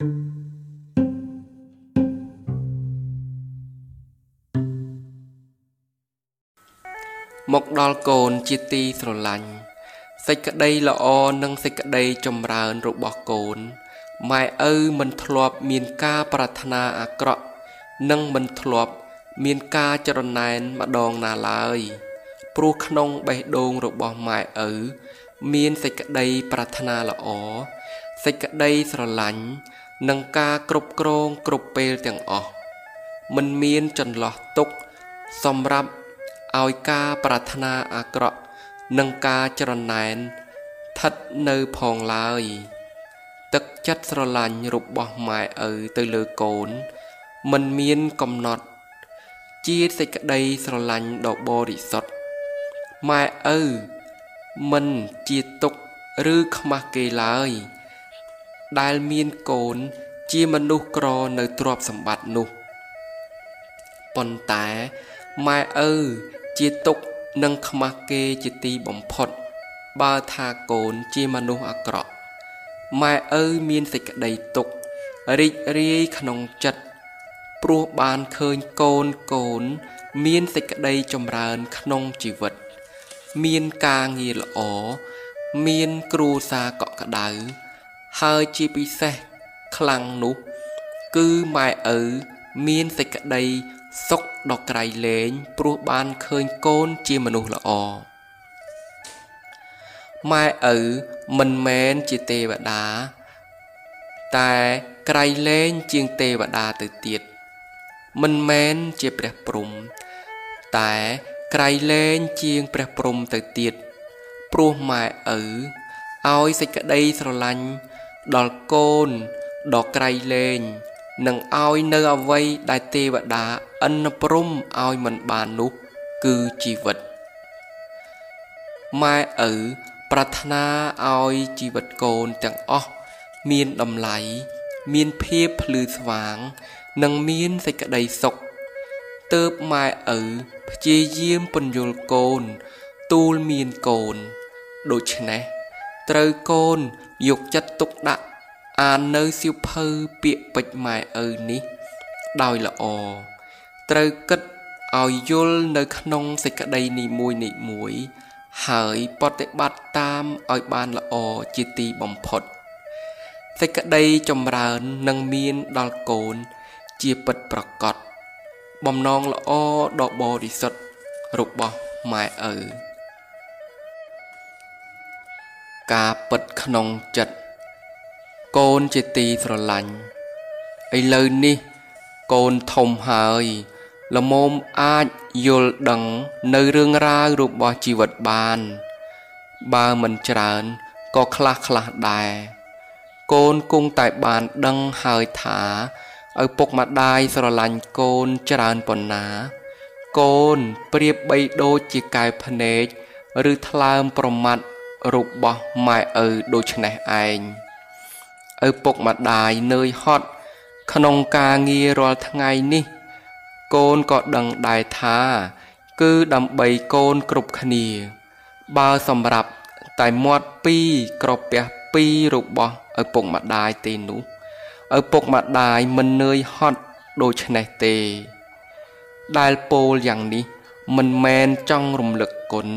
មកដល់កូនជាទីស្រឡាញ់សេចក្តីល្អនិងសេចក្តីចម្រើនរបស់កូនម៉ែឪមិនធ្លាប់មានការប្រាថ្នាអាក្រក់ និងមិនធ្លាប់មានការចរណែនម្ដងណាឡើយ ព្រោះក្នុងបេះដូងរបស់ម៉ែឪមានសេចក្តីប្រាថ្នាល្អសេចក្តីស្រឡាញ់ និងការគ្រប់គ្រងគ្រប់ពេលទាំងអស់មិនមានចន្លោះទុកសម្រាប់ឲ្យការប្រាថ្នាអាក្រក់និងការចរណែនស្ថិតនៅផងឡើយ ទឹកចិត្តស្រឡាញ់របស់ម៉ែឪទៅលើកូន មិនមានកំណត់ ជាសេចក្តីស្រឡាញ់ដ៏បរិសុទ្ធម៉ែឪមិនជាទុកឬខ្មាស់គេឡើយ ដែលមានកូនជាមនុស្សក្រនៅទ្រព្យសម្បត្តិនោះប៉ុន្តែម៉ែឪជាទុកនិងខ្មាស់គេជាទីបំផុត បើថាកូនជាមនុស្សអាក្រក់ម៉ែឪមានសេចក្តីទុករីករាយក្នុងចិត្តព្រោះបានឃើញកូនកូន មានសេចក្តីចម្រើនក្នុងជីវិត មានការងារល្អមានគ្រួសារកក់ក្ដៅ ហើយជាពិសេសខ្លាំងនោះ គឺម៉ែឪមានសេចក្តីសុខដ៏ក្រៃលែងព្រោះបានឃើញកូនជាមនុស្សល្អម៉ែឪមិនមែនជាទេវតា តែក្រៃលែងជាងទេវតាទៅទៀតមិនមែនជាព្រះព្រំ តែក្រៃលែងជាងព្រះព្រំទៅទៀតព្រោះម៉ែឪឲ្យសេចក្តីស្រឡាញ់ ដល់កូនដ៏ក្រៃលែងនឹងឲ្យនៅអ្វីដែលទេវតាអិនព្រំឲ្យមិនបាននោះគឺជីវិតម៉ែឪប្រាថ្នាឲ្យជីវិតកូនទាំងអស់មានតម្លៃមានភាពភ្លឺស្វាង និងមានសេចក្តីសុខទើបម៉ែឪព្យាយាមពន្យល់កូន ទូលមានកូន ដូច្នេះ ត្រូវកូនយកចិត្តទុកដាក់អាននៅសៀវភៅពាក្យពេចន៍ម៉ែឪនេះ ដោយល្អត្រូវគិតឲ្យយល់នៅក្នុងសេចក្តីនីមួយនីមួយ ហើយបប្រតិបត្តិតាមឲ្យបានល្អជាទីបំផុតសេចក្តីចម្រើននឹងមានដល់កូនជាពិតប្រកបបំណងល្អដ៏បរិសុទ្ធរបស់ម៉ែឪ ការពិតក្នុងចិត្តកូនជាទីស្រឡាញ់ឥឡូវនេះកូនធំហើយល្មមអាចយល់ដឹងនៅរឿងរ៉ាវរបស់ជីវិតបាន បើមិនច្រើនក៏ខ្លះខ្លះដែរកូនគង់តែបានដឹងហើយថាឪពុកម្ដាយស្រឡាញ់កូនច្រើនប៉ុណ្ណា កូនប្រៀបបីដូចជាកែវភ្នែកឬថ្លើមប្រមាត់ របស់ម៉ែឪដូចនេះឯងឪពុកម្ដាយនឿយហត់ក្នុងការងាររាល់ថ្ងៃនេះ កូនក៏ដឹងដែរថា គឺដើម្បីកូនគ្រប់គ្នា បើសម្រាប់តែមាត់ពីរក្រពះពីររបស់ឪពុកម្ដាយទេនោះឪពុកម្ដាយមិននឿយហត់ដូចនេះទេ ដែលពោលយ៉ាងនេះ មិនមែនចង់រំលឹកគុណ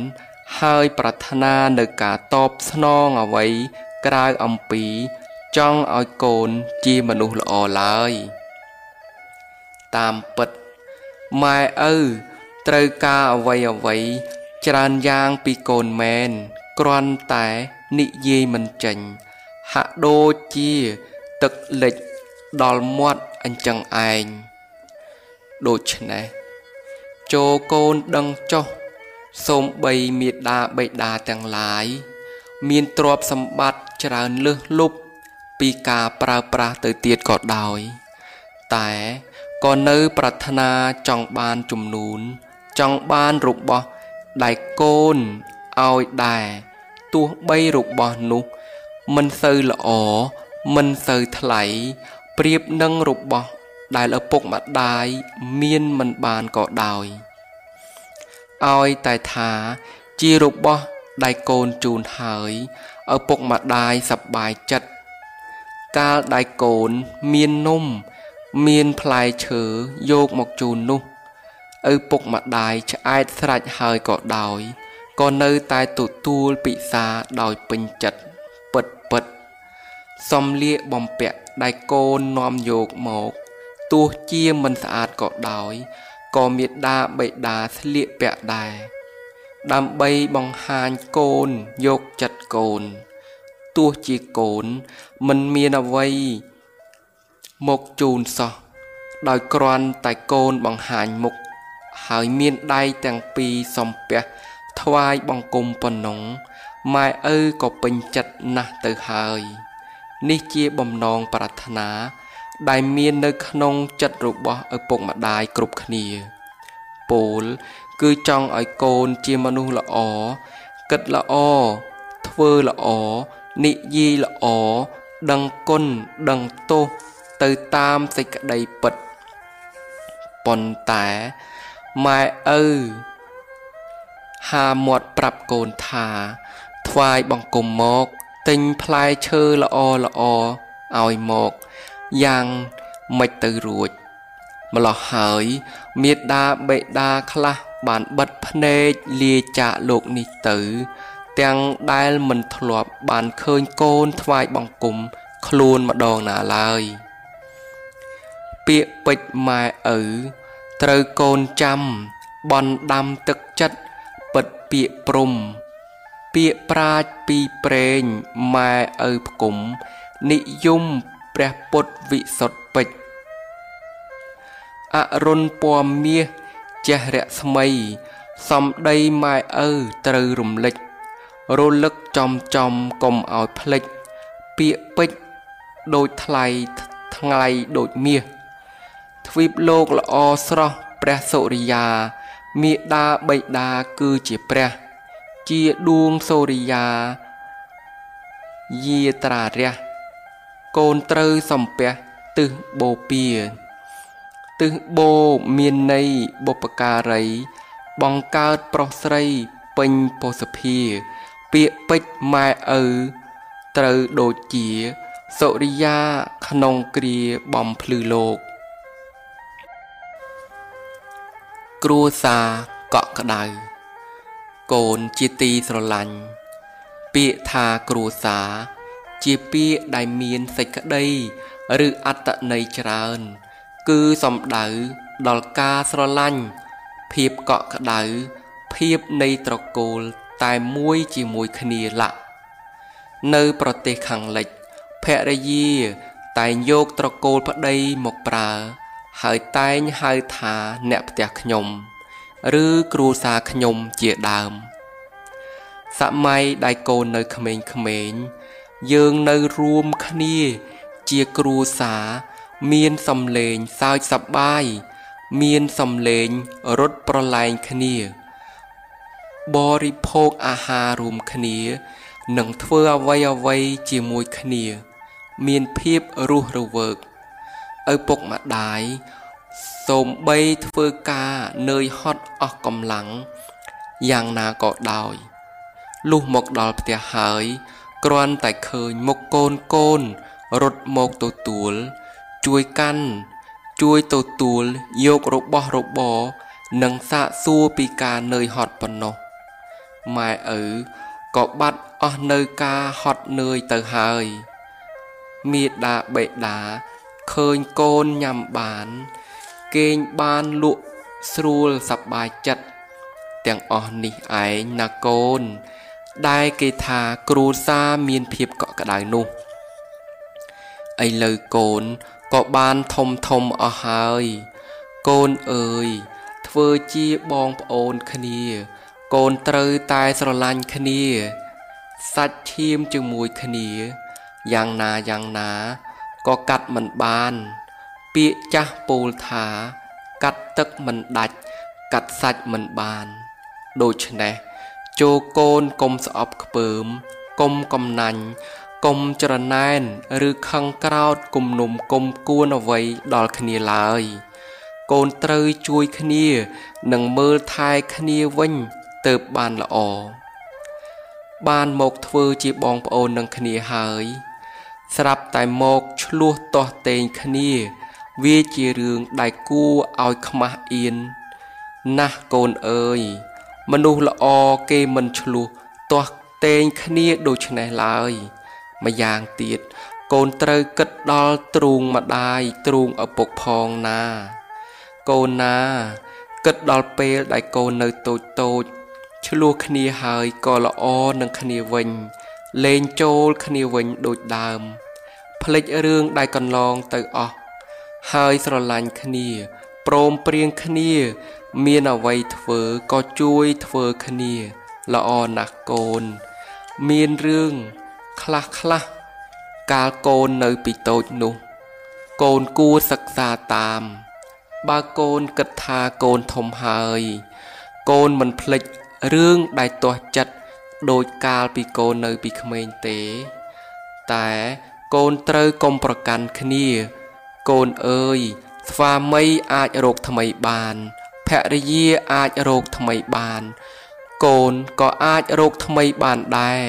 ហើយប្រាថ្នានៅការតបស្នងអ្វីក្រៅអំពី ចង់ឲ្យកូនជាមនុស្សល្អឡើយ តាមពិតម៉ែឪត្រូវការអ្វីអ្វីច្រើនយ៉ាងពីកូនមែនគ្រាន់តែនិយាយមិនចេញហាក់ដូចជាទឹកលិចដល់មាត់អញ្ចឹងឯងដូច្នេះចូលកូនដឹងចុះ សូមបីមេដាបេដាទាំងឡាយ មានទ្រព្យសម្បត្តិច្រើនលើសលប់ពីការប្រើប្រាស់ទៅទៀតក៏ដោយ តែក៏នៅប្រាថ្នាចង់បានជំនូន ចង់បានរបស់ដែលកូនឲ្យដែរទោះបីរបស់នោះមិនសូវល្អមិនសូវថ្លៃប្រៀបនឹងរបស់ដែលឪពុកម្ដាយមានមិនបានក៏ដោយ ឲ្យតែថាជារបស់ដែលកូនជូនហើយឪពុកម្ដាយសប្បាយចិត្តកាលដៃកូនមាននំ មានផ្លែឈើយកមកជូននោះឪពុកម្ដាយឆ្អែតស្រេចហើយក៏ដោយក៏នៅតែទទួលពិសាដោយពេញចិត្តពិតពិតសំលៀកបំពាក់ដែលកូននាំយកមកទោះជាមិនស្អាតក៏ដោយ ក៏មេដាបេដាស្លៀកពាក់ដែរដើម្បីបង្ហាញកូនយកចិត្តកូនទោះជាកូនមិនមានអ្វីមកជូនសោះដោយគ្រាន់តែកូនបង្ហាញមុខហើយមានដៃទាំងពីរសំពះថ្វាយបង្គំប៉ុណ្ណឹងម៉ែឪក៏ពេញចិត្តណាស់ទៅហើយ នេះជាបំណងប្រាថ្នា ដែលមាននៅក្នុងចិត្តរបស់ឪពុកម្ដាយគ្រប់គ្នាពោលគឺចង់ឲ្យកូនជាមនុស្សល្អគិតល្អធ្វើល្អនិយាយល្អដឹងគុណដឹងទោសទៅតាមសេចក្តីពិតប៉ុន្តែម៉ែឪហាមាត់ប្រាប់កូនថាថ្វាយបង្គំមកទិញផ្លែឈើល្អល្អឲ្យមក យ៉ាងមិនទៅរួចម្លោះហើយមេដាបេដាខ្លះបានបិទភ្នែកលាចាកលោកនេះទៅ ទាំងដែលមិនធ្លាប់បានឃើញកូនថ្វាយបង្គំខ្លួនម្ដងណាឡើយ ពាក្យពេចម៉ែឪត្រូវកូនចាំបន់ដាំទឹកចិត្តពិតពាក្យព្រំ ពាក្យប្រាជ្ញពីប្រេងម៉ែឪផ្គុំនិយម ព្រះពុទ្ធវិសុទ្ធពេជ្រអរុនពណ៌មាសចេះរស្មី សំដីម៉ែឪត្រូវរំលេចរលឹកចំចំកុំឲ្យភ្លេចពាក្យពេចដូចថ្លៃថ្ងៃដូចមាសទ្វីបលោកល្អស្រស់ព្រះសុរិយាមេដាបៃតាគឺជាព្រះ ជាដួងសូរិយាយាត្រារះ កូនត្រូវសំពះទិសបូពាទិសបូមានន័យបុព្វការីបង្កើតប្រុសស្រីពេញពោសភា ពាក្យពេចម៉ែឪត្រូវដូចជាសុរិយាក្នុងគ្រាបំភ្លឺលោក គ្រួសារកក់ក្ដៅកូនជាទីស្រឡាញ់ពាក្យថាគ្រួសារ ជាពាក្យដែលមានសេចក្តី ឬអត្តន័យច្រើន គឺសំដៅដល់ការស្រឡាញ់ភាពកក់ក្ដៅភាពនៃត្រកូលតែមួយជាមួយគ្នាឡាក់នៅប្រទេសខាងលិចភរិយាតែងយកត្រកូលប្តីមកប្រើ ហើយតែងហៅថាអ្នកផ្ទះខ្ញុំ ឬគ្រួសារខ្ញុំជាដើម សម័យដែលកូននៅក្មេងៗ យើងនៅរួមគ្នា ជាគ្រួសារមានសំឡេងសើចសប្បាយ មានសំឡេងរត់ប្រឡែងគ្នា បរិភោគអាហាររួមគ្នានិងធ្វើអ្វីអ្វីជាមួយគ្នា មានភាពរស់រវើកឪពុកម្ដាយសូមបីធ្វើការនឿយហត់អស់កម្លាំងយ៉ាងណាក៏ដោយលុះមកដល់ផ្ទះហើយ គ្រាន់តែឃើញមុខកូនកូនរត់មកទទួល ជួយកាន់ជួយទទួលយករបស់របរនិងសាកសួរពីការនឿយហត់ប៉ុណ្ណោះម៉ែឪក៏បាត់អស់នៅការហត់នឿយទៅហើយមេដាបេដាឃើញកូនញ៉ាំបានគេងបានលក់ស្រួលសប្បាយចិត្តទាំងអស់នេះឯងណាកូន ដែលគេថាគ្រួសារមានភាពកក់ក្ដៅនោះឥឡូវកូនក៏បានធំធំអស់ហើយកូនអើយធ្វើជាបងប្អូនគ្នា កូនត្រូវតែស្រឡាញ់គ្នា សាច់ឈាមជាមួយគ្នាយ៉ាងណាយ៉ាងណាក៏កាត់មិនបាន ពាក្យចាស់ពោលថា កាត់ទឹកមិនដាច់កាត់សាច់មិនបាន ដូច្នេះ ចូលកូនកុំស្អប់ខ្ពើមកុំកំណាញ់កុំច្រណែន ឬខឹងក្រោតគុំនុំគុំគួនអ្វីដល់គ្នាឡើយ កូនត្រូវជួយគ្នានិងមើលថែគ្នាវិញទៅបានល្អបានមកធ្វើជាបងប្អូននឹងគ្នាហើយ ស្រាប់តែមកឆ្លោះទាស់ទែងគ្នា វាជារឿងដែលគួរឲ្យខ្មាស់អៀនណាស់កូនអើយ មនុស្សល្អគេមិនឆ្លោះទាស់ទែងគ្នាដូចនេះឡើយ ម្យ៉ាងទៀត កូនត្រូវគិតដល់ទ្រូងម្ដាយទ្រូងឪពុកផងណា កូនណា គិតដល់ពេលដែលកូននៅតូចតូចឆ្លោះគ្នាហើយក៏ល្អនឹងគ្នាវិញ លេងចូលគ្នាវិញដូចដើមភ្លេចរឿងដែលកន្លងទៅអស់ហើយស្រឡាញ់គ្នាព្រមព្រៀងគ្នា មានអ្វីធ្វើក៏ជួយធ្វើគ្នាល្អណាស់កូន មានរឿងខ្លះខ្លះកាលកូននៅពីតូចនោះ កូនគួរសិក្សាតាម បើកូនគិតថាកូនធំហើយ កូនមិនភ្លេចរឿងដែលទាស់ចិត្តដោយកាលពីកូននៅពីក្មេងទេ តែកូនត្រូវកុំប្រកាន់គ្នា កូនអើយស្វាមីអាចរកថ្មីបាន ភរិយាអាចរកថ្មីបាន កូនក៏អាចរកថ្មីបានដែរ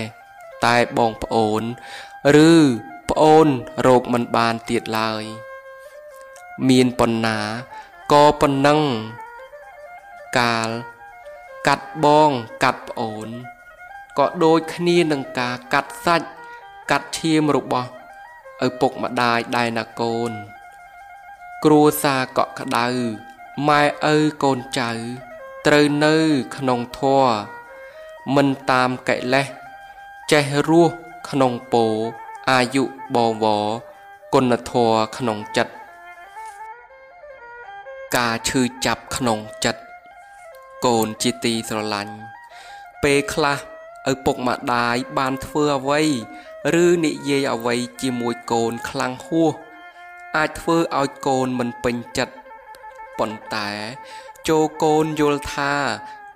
តែបងប្អូន ឬប្អូនរកមិនបានទៀតឡើយ មានប៉ុណ្ណាក៏ប៉ុណ្ណឹងកាលកាត់បងកាត់ប្អូនក៏ដូចគ្នានឹងការកាត់សាច់កាត់ឈាមរបស់ឪពុកម្ដាយដែរណាកូន គ្រួសារកក់ក្ដៅ ម៉ែឪកូនចៅ ត្រូវនៅក្នុងធัวមិនតាមកិលេសចេះរស់ក្នុងពោអាយុបវរគុណធម៌ក្នុងចិត្តការឈឺចាប់ក្នុងចិត្តកូនជាទីស្រឡាញ់ពេលខ្លះឪពុកម្ដាយបានធ្វើអ្វី ឬនិយាយអ្វីជាមួយកូនខ្លាំងហួសអាចធ្វើឲ្យកូនមិនពេញចិត្ត ប៉ុន្តែ ចូលកូនយល់ថា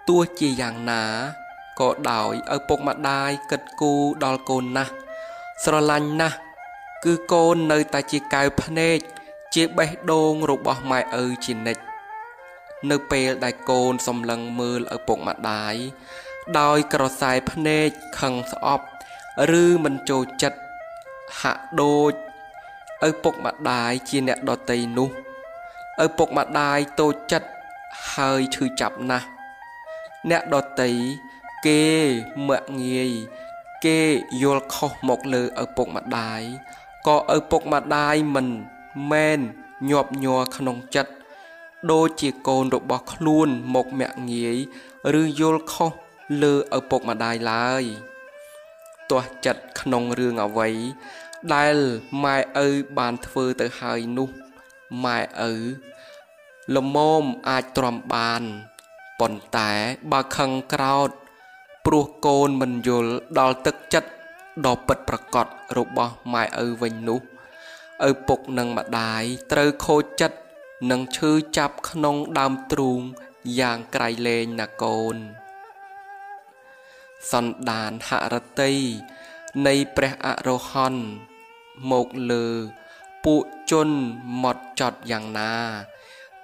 ទោះជាយ៉ាងណាក៏ដោយឪពុកម្ដាយគិតគូរដល់កូនណាស់ស្រឡាញ់ណាស់គឺកូននៅតែជាកៅភ្នែកជាបេះដូងរបស់ម៉ែឪជានិច្ចនៅពេលដែលកូនសំឡឹងមើលឪពុកម្ដាយដោយក្រសែភ្នែកខឹងស្អប់ឬមិនចូលចិត្តហាក់ដូចឪពុកម្ដាយជាអ្នកដតីនោះ ឪពុកម្ដាយតូចចិត្តហើយឈឺចាប់ណាស់អ្នកដតីគេមាក់ងាយគេយល់ខុសមកលើឪពុកម្ដាយក៏ឪពុកម្ដាយមិនមែនញាប់ញ័រក្នុងចិត្តដូចជាកូនរបស់ខ្លួនមកមាក់ងាយឬយល់ខុសលើឪពុកម្ដាយឡើយទាស់ចិត្តក្នុងរឿងអ្វីដែលម៉ែឪបានធ្វើទៅហើយនោះ ម៉ែឪលមមអាចទ្រាំបានប៉ុន្តែបើខឹងក្រោតព្រោះកូនមិនយល់ដល់ទឹកចិត្តដ៏ពិតប្រកបរបស់ម៉ែឪវិញនោះឪពុកនិងម្ដាយត្រូវខូចចិត្តនិងឈឺចាប់ក្នុងដើមទ្រូងយ៉ាងក្រៃលែងណាកូន សន្តានហរតីនៃព្រះអរហន្តមកលើ ពួកជនមកចត់យ៉ាងណា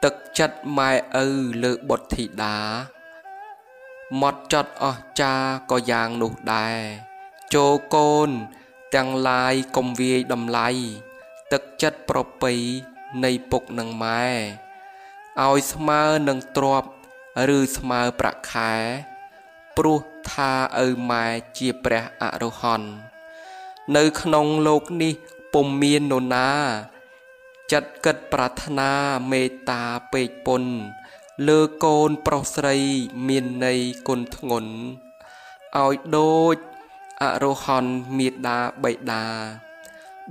ទឹកចិត្តម៉ែឪលើបុត្រធីតាមកចត់អស់ចាក៏យ៉ាងនោះដែរចូលកូនទាំងឡាយកុំវាយដំឡៃទឹកចិត្តប្រពៃនៃពុកនិងម៉ែឲ្យស្មើនឹងទ្របឬស្មើប្រាក់ខែ ព្រោះថាឪម៉ែជាព្រះអរហន្តនៅក្នុងលោកនេះ ពុំមាននរណា ចិត្តគិតប្រាថ្នាមេត្តាពេកពុន លើកូនប្រុសស្រីមានន័យគុណធ្ងន់ឲ្យដូចអរហន្តមេដាបៃតា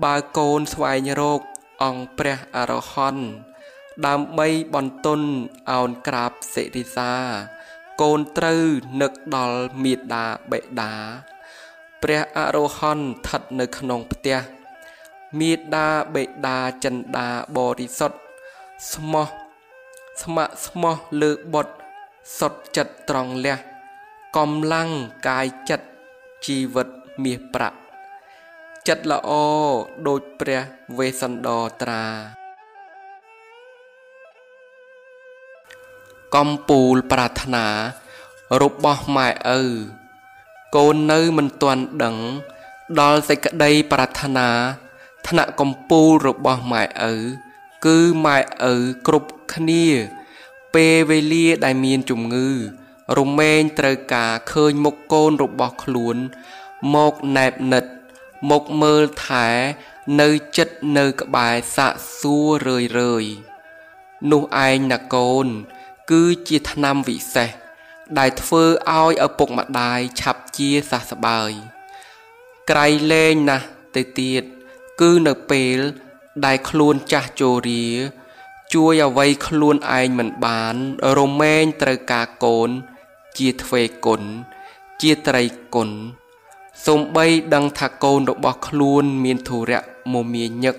បើកូនស្វែងរកអង្គព្រះអរហន្តដើម្បីបន្ទន់អោនក្រាបសិរិសា កូនត្រូវនឹកដល់មេដាបេដាព្រះអរហន្តស្ថិតនៅក្នុងផ្ទះ មេដាបេដាចិន្តាបរិសុទ្ធស្មោះស្ម័គ្រស្មោះលើបុត្រសុតចិត្តត្រង់លះកំឡាំងកាយចិត្តជីវិតមាសប្រាក់ចិត្តល្អដូចព្រះវេស្សន្តរត្រាកំពូលប្រាថ្នារបស់ម៉ែឪកូននៅមិនទាន់ដឹង ដល់សេចក្តីប្រាថ្នា ថ្នាក់កំពូលរបស់ម៉ែឪគឺម៉ែឪគ្រប់គ្នា ពេលវេលាដែលមានជំងឺ រមែងត្រូវការឃើញមុខកូនរបស់ខ្លួន មកណែបណិត មកមើលថែ នៅចិត្តនៅក្បែរសាក់សួររឿយរឿយនោះឯងណាកូន គឺជាថ្នាំវិសេស ដែលធ្វើឲ្យឪពុកម្ដាយឆាប់ជាសះស្បើយក្រៃលែងណាស់ទៅទៀត គឺនៅពេលដែលខ្លួនចាស់ជោរា ជួយអ្វីខ្លួនឯងមិនបាន រមែងត្រូវការកូន ជាទ្វេគុណជាត្រីគុណសំបីដឹងថាកូនរបស់ខ្លួនមានធុរៈមមាញឹក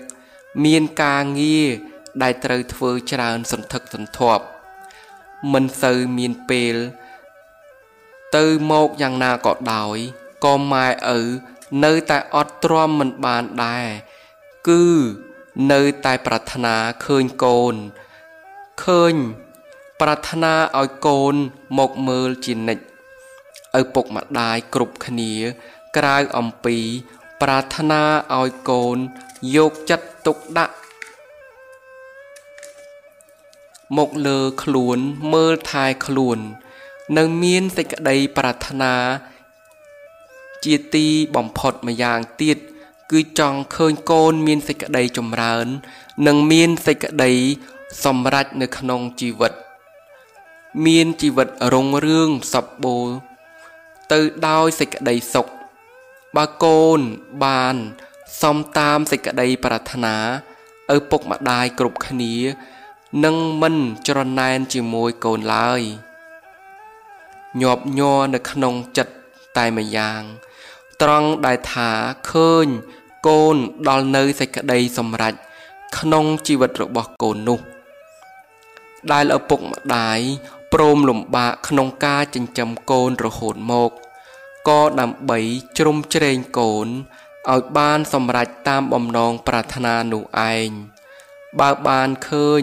មានការងារដែលត្រូវធ្វើច្រើនសន្ធឹកសន្ធាប់មិនសូវមានពេល ទៅមកយ៉ាងណាក៏ដោយក៏ម៉ែឪ នៅតែអត់ទ្រាំមិនបានដែរគឺនៅតែប្រាថ្នាឃើញកូនឃើញប្រាថ្នាឲ្យកូនមកមើលជានិច្ចឪពុកម្ដាយគ្រប់គ្នា ក្រៅអំពី ប្រាថ្នាឲ្យកូនយកចិត្តទុកដាក់មកលើខ្លួនមើលថែខ្លួន នៅមានសេចក្តីប្រាថ្នា ជាទីបំផុតម្យ៉ាងទៀតគឺចង់ឃើញកូនមានសេចក្តីចម្រើន និងមានសេចក្តីសម្រេចនៅក្នុងជីវិត មានជីវិតរុងរឿងសប្បូរទៅដោយសេចក្តីសុខបើកូនបានសំតាមសេចក្តីប្រាថ្នាឪពុកម្ដាយគ្រប់គ្នានឹងមិនច្រណែនជាមួយកូនឡើយញាប់ញ័រនៅក្នុងចិត្តតែម្យ៉ាង ត្រង់ដែលថាឃើញកូនដល់នៅសេចក្តីសម្រេចក្នុងជីវិតរបស់កូននោះ ដែលឪពុកម្ដាយព្រមលំបាកក្នុងការចិញ្ចឹមកូនរហូតមកក៏ដើម្បីជ្រុំជ្រែងកូនឲ្យបានសម្រេចតាមបំណងប្រាថ្នានោះឯងបើបានឃើញ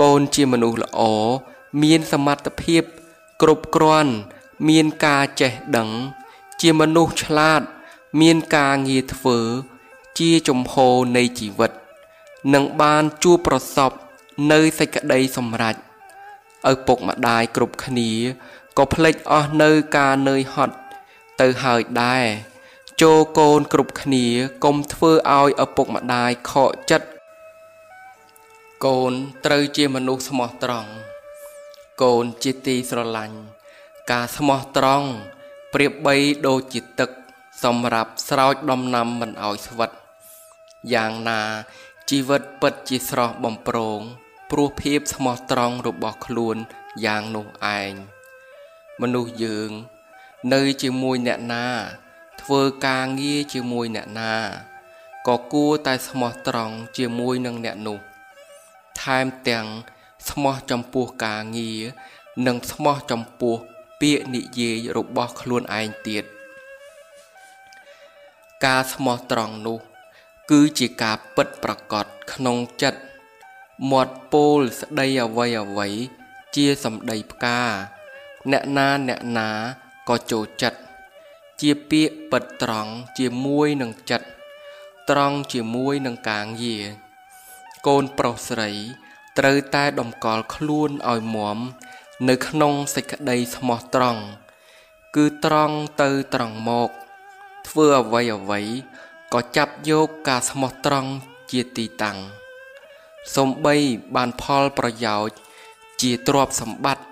កូនជាមនុស្សល្អមានសមត្ថភាព គ្រប់គ្រាន់ មានការចេះដឹង ជាមនុស្សឆ្លាត មានការងារធ្វើ ជាជំហរនៃជីវិតនឹងបានជួបប្រសពនៅសេចក្តីសម្រេចឪពុកម្ដាយគ្រប់គ្នាក៏ភ្លេចអស់នៅការនឿយហត់ទៅហើយដែរចូលកូនគ្រប់គ្នាកុំធ្វើឲ្យឪពុកម្ដាយខកចិត្តកូនត្រូវជាមនុស្សស្មោះត្រង់កូនជាទីស្រឡាញ់ការស្មោះត្រង់ ប្រៀបបីដូចជាទឹក សម្រាប់ស្រោចដំណាំមិនឲ្យស្វិតយ៉ាងណាជីវិតពិតជាស្រស់បំព្រងព្រោះភាពស្មោះត្រង់របស់ខ្លួនយ៉ាងនោះឯងមនុស្សយើង នៅជាមួយអ្នកណា ធ្វើការងារជាមួយអ្នកណាក៏គួរតែស្មោះត្រង់ជាមួយនឹងអ្នកនោះថែមទាំងស្មោះចំពោះការងារនិងស្មោះចំពោះ ពាក្យនិយាយរបស់ខ្លួនឯងទៀតការស្មោះត្រង់នោះ គឺជាការពិតប្រកបក្នុងចិត្តមាត់ពោលស្ដីអ្វីអ្វីជាសម្ដីផ្កាអ្នកណាអ្នកណាក៏ចូលចិត្តជាពាក្យពិតត្រង់ជាមួយនឹងចិត្តត្រង់ជាមួយនឹងការងារកូនប្រុសស្រី ត្រូវតែតម្កល់ខ្លួនឲ្យមម នៅក្នុងសេចក្តីស្មោះត្រង់គឺត្រង់ទៅត្រង់មក ធ្វើអ្វីអ្វីក៏ចាប់យកការស្មោះត្រង់ជាទីតាំងសំបីបានផលប្រយោជន៍ជាទ្រព្យសម្បត្តិ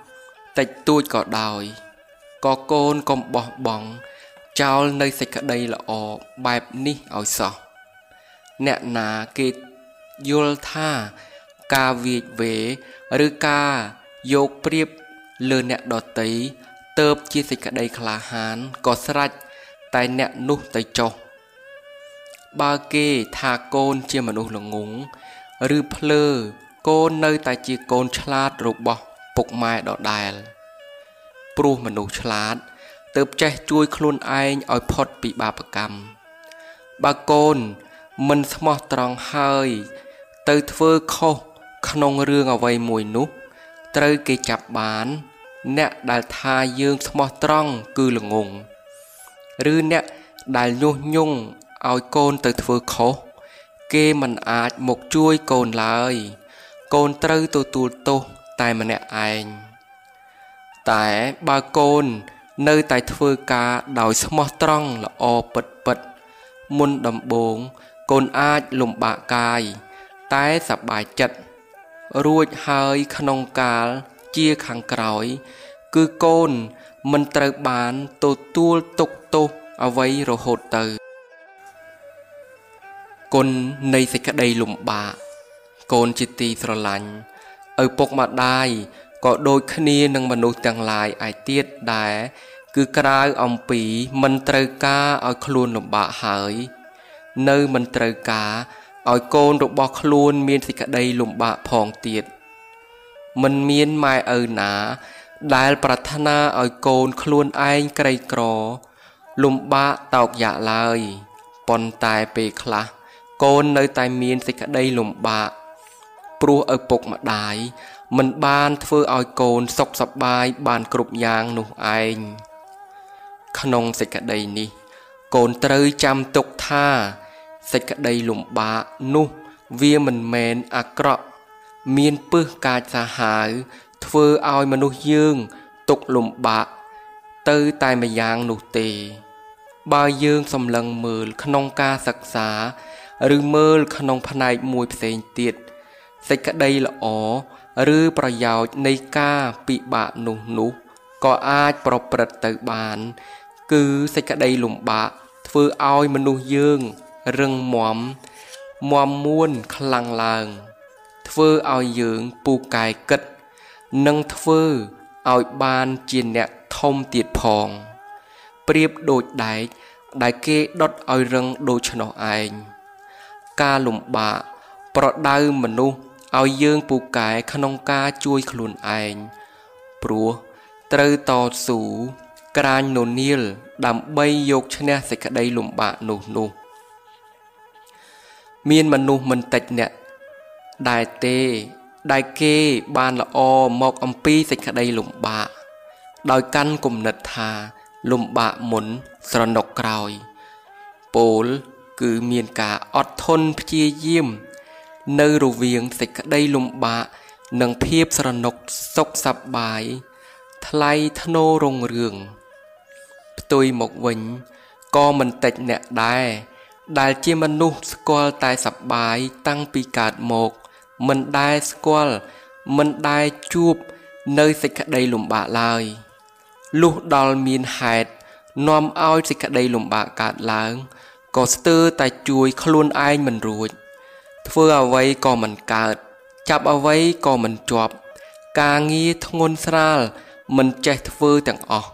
តិចតួចក៏ដោយក៏កូនកុំបោះបង់ចោលនៅសេចក្តីល្អបែបនេះឲ្យសោះអ្នកណាគេយល់ថាការវាចវេ ឬការយកប្រៀប លើអ្នកដតីទៅជាសេចក្តីក្លាហានក៏ស្រេចតែអ្នកនោះទៅចុះបើគេថាកូនជាមនុស្សល្ងងឬភ្លើកូននៅតែជាកូនឆ្លាតរបស់ពុកម៉ែដដែល ព្រោះមនុស្សឆ្លាតទើបចេះជួយខ្លួនឯងឲ្យផុតពីបាបកម្មបើកូនមិនស្មោះត្រង់ហើយ ទៅធ្វើខុសក្នុងរឿងអ្វីមួយនោះ ត្រូវគេចាប់បាន អ្នកដែលថាយើងស្មោះត្រង់គឺល្ងងឬអ្នកដែលញុះញង់ឲ្យកូនទៅធ្វើខុសគេមិនអាចមកជួយកូនឡើយ កូនត្រូវទទួលទោសតែម្នាក់ឯងតែបើកូននៅតែធ្វើការដោយស្មោះត្រង់ល្អពិតពិត មុនដំបូងកូនអាចលំបាកកាយតែសប្បាយចិត្ត រួចហើយក្នុងកាលជាខាងក្រោយ គឺកូនមិនត្រូវបានទទួលទុកទោសអ្វីរហូតទៅគុណនៃសេចក្តីលំបាកកូនជាទីស្រឡាញ់ឪពុកម្ដាយក៏ដូចគ្នានឹងមនុស្សទាំងឡាយឯទៀតដែរគឺក្រៅអំពីមិនត្រូវការឲ្យខ្លួនលំបាកហើយ នៅមិនត្រូវការ ឲ្យកូនរបស់ខ្លួនមានសេចក្តីលំបាកផងទៀតមិនមានម៉ែឪណា ដែលប្រាថ្នាឲ្យកូនខ្លួនឯងក្រីក្រ លំបាកតោកយ៉ាក់ឡើយប៉ុន្តែពេលខ្លះកូននៅតែមានសេចក្តីលំបាកព្រោះឪពុកម្ដាយមិនបានធ្វើឲ្យកូនសុខសប្បាយបានគ្រប់យ៉ាងនោះឯងក្នុងសេចក្តីនេះ កូនត្រូវចាំទុកថា សេចក្តីលំបាកនោះវាមិនមែនអាក្រក់មានពឹសកាចសាហាវធ្វើឲ្យមនុស្សយើងទុកលំបាកទៅតែម្យ៉ាងនោះទេ បើយើងសម្លឹងមើលក្នុងការសិក្សា ឬមើលក្នុងផ្នែកមួយផ្សេងទៀតសេចក្តីល្អឬប្រយោជន៍នៃការពិបាកនោះនោះក៏អាចប្រព្រឹត្តទៅបាន គឺសេចក្តីលំបាកធ្វើឲ្យមនុស្សយើង រឹងមាំមាំមួនខ្លាំងឡើង ធ្វើឲ្យយើងពូកែគិត និងធ្វើឲ្យបានជាអ្នកធំទៀតផង ប្រៀបដូចដែកដែលគេដុតឲ្យរឹងដូច្នោះឯងការលំបាកប្រដៅមនុស្សឲ្យយើងពូកែក្នុងការជួយខ្លួនឯងព្រោះត្រូវតស៊ូក្រាញននៀលដើម្បីយកឈ្នះសេចក្តីលំបាកនោះនោះ មានមនុស្សមិនតិចអ្នកដែលទេ ដែលគេបានល្អមកអំពីសេចក្តីលំបាកដោយកាន់គំនិតថា លំបាកមុនស្រណុកក្រោយ ពោលគឺមានការអត់ធន់ព្យាយាម នៅរវាងសេចក្តីលំបាកនិងភាពស្រណុកសុខសប្បាយថ្លៃថ្នូររុងរឿងផ្ទុយមកវិញក៏មិនតិចអ្នកដែរ ដែលជាមនុស្សស្គាល់តែសប្បាយតាំងពីកើតមក មិនដែលស្គាល់មិនដែលជួបនៅសេចក្តីលំបាកឡើយលុះដល់មានហេតុនាំឲ្យសេចក្តីលំបាកកើតឡើងក៏ស្ទើរតែជួយខ្លួនឯងមិនរួច ធ្វើអ្វីក៏មិនកើត ចាប់អ្វីក៏មិនជាប់ ការងារធ្ងន់ស្រាលមិនចេះធ្វើទាំងអស់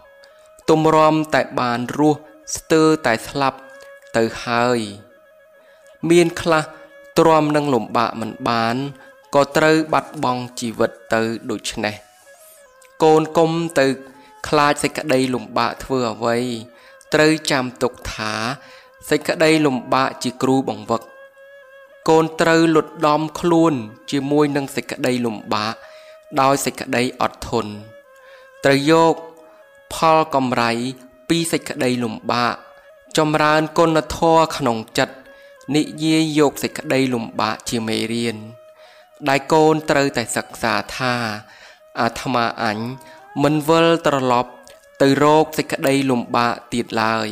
ទំរំតែបានរស់ស្ទើរតែស្លាប់ ទៅហើយ មានខ្លះទ្រាំនឹងលំបាកមិនបានក៏ត្រូវបាត់បង់ជីវិតទៅដូច្នេះកូនគុំទៅខ្លាចសេចក្តីលំបាកធ្វើអ្វី ត្រូវចាំទុកថាសេចក្តីលំបាកជាគ្រូបង្វឹកកូនត្រូវលុតដំខ្លួន ជាមួយនឹងសេចក្តីលំបាកដោយសេចក្តីអត់ធន់ត្រូវយកផលកម្រៃពីសេចក្តីលំបាក ចម្រើនគុណធម៌ក្នុងចិត្តនិយាយយកសេចក្តីលំបាកជាមេរៀនដែលកូនត្រូវតែសិក្សាថាអាត្មាអញមិនវិលត្រឡប់ទៅរកសេចក្តីលំបាកទៀតឡើយ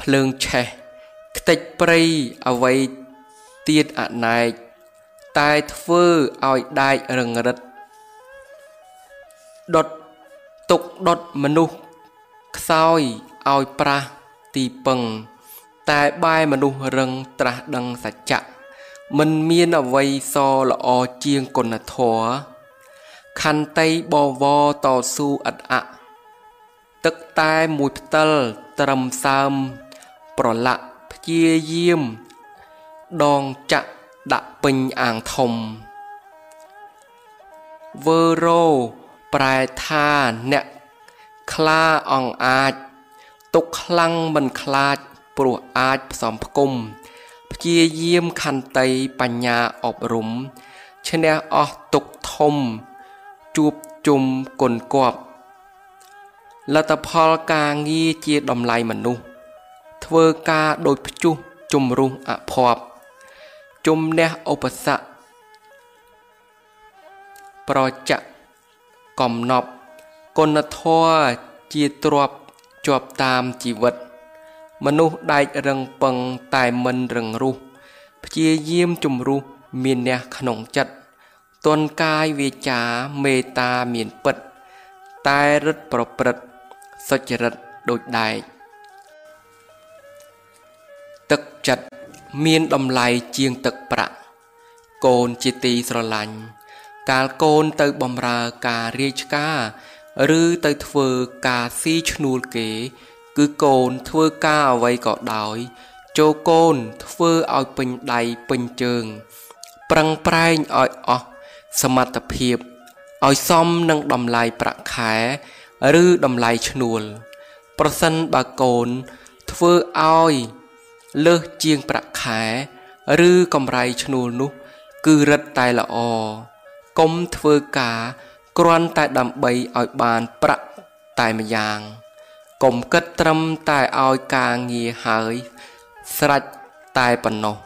ភ្លើងឆេះខ្ទេចព្រៃអ្វីទៀតអណែកតែធ្វើឲ្យដែករឹងរិតដុតទុកដុតមនុស្ស ខ្សោយឲ្យប្រាស់ទីពឹង តែបែមនុស្សរឹងត្រាស់ដឹងសច្ចៈមិនមានអ្វីសល្អជាងគុណធម៌ខន្តីបវរតស៊ូអត់អទឹកតែមួយផ្តិលត្រឹមសើមប្រឡាក់ព្យាយាម ដងចាក់ដាក់ពេញអាងធំវើរោប្រែថាអ្នក ខ្លាអង្អាច ទុកខ្លាំងមិនខ្លាចព្រោះអាចផ្សំផ្គុំព្យាយាមខន្តីបញ្ញាអប់រំឈ្នះអស់ទុកធំ ជួបជុំគុណគប់លទ្ធផលការងារជាតម្លៃមនុស្សធ្វើការដូចព្យុះជំរុះអភ័ព្វជំនះឧបសគ្គប្រចៈកំណប់ គុណធម៌ជាទ្រព្យជាប់តាមជីវិត មនុស្សដែករឹងពឹងតែមិនរឹងរូសព្យាយាមជំរុះមានអ្នកក្នុងចិត្តទន់កាយវាចាមេត្តាមានពិត តែរឹតប្រព្រឹត្តសុចរិតដូចដែកទឹកចិត្តមានតម្លៃជាងទឹកប្រាក់កូនជាទីស្រឡាញ់កាលកូនទៅបំរើការរាជការ ឬទៅធ្វើការស៊ីឈ្នួលគេ គឺកូនធ្វើការអ្វីក៏ដោយចូលកូនធ្វើឲ្យពេញដៃពេញជើង ប្រឹងប្រែងឲ្យអស់សមត្ថភាពឲ្យសមនឹងតម្លៃប្រាក់ខែ ឬតម្លៃឈ្នួល ប្រសិនបើកូនធ្វើឲ្យលើសជាងប្រាក់ខែ ឬកម្រៃឈ្នួលនោះ គឺរឹតតែល្អកុំធ្វើការ គ្រាន់តែដើម្បីឲ្យបានប្រាក់តែម្យ៉ាងកុំគិតត្រឹមតែឲ្យការងារហើយស្រេចតែប៉ុណ្ណោះ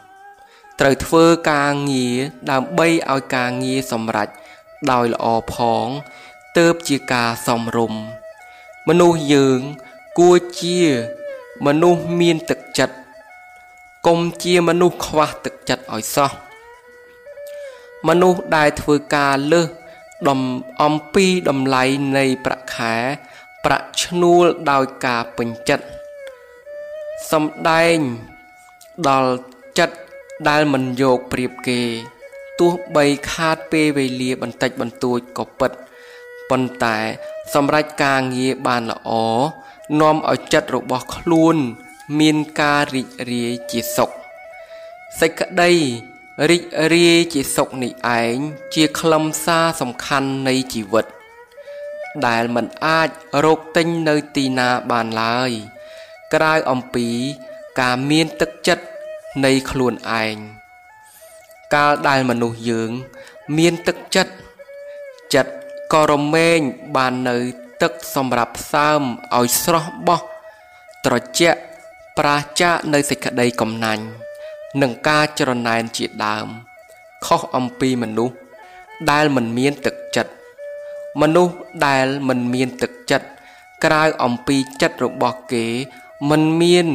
ត្រូវធ្វើការងារដើម្បីឲ្យការងារសម្រេចដោយល្អផងទើបជាការសំរុំមនុស្សយើងគួរជាមនុស្សមានទឹកចិត្តកុំជាមនុស្សខ្វះទឹកចិត្តឲ្យសោះមនុស្សដែលធ្វើការលើស ដំអំពីតម្លៃនៃប្រាក់ខែ ប្រាក់ឈ្នួលដោយការពេញចិត្តសំដែងដល់ចិត្តដែលមិនយកប្រៀបគេ ទោះបីខាតពេលវេលាបន្តិចបន្តួចក៏ពិតប៉ុន្តែសម្រាប់ការងារបានល្អនាំឲ្យចិត្តរបស់ខ្លួន មានការរីករាយជាសុខសេចក្តី រីករាយជាសុខនេះឯងជាខ្លឹមសារសំខាន់នៃជីវិត ដែលមិនអាចរកទិញនៅទីណាបានឡើយ ក្រៅអំពីការមានទឹកចិត្តនៃខ្លួនឯងកាលដែលមនុស្សយើង មានទឹកចិត្តចិត្តក៏រមែងបាននៅទឹកសម្រាប់ផ្សើមឲ្យស្រស់បោះត្រជាក់ប្រាចាកនៅសេចក្តីកំណាញ់ និងការច្រណែនជាដើម ខុសអំពីមនុស្សដែលមិនមានទឹកចិត្តមនុស្សដែលមិនមានទឹកចិត្តក្រៅអំពីចិត្តរបស់គេ មិនមាន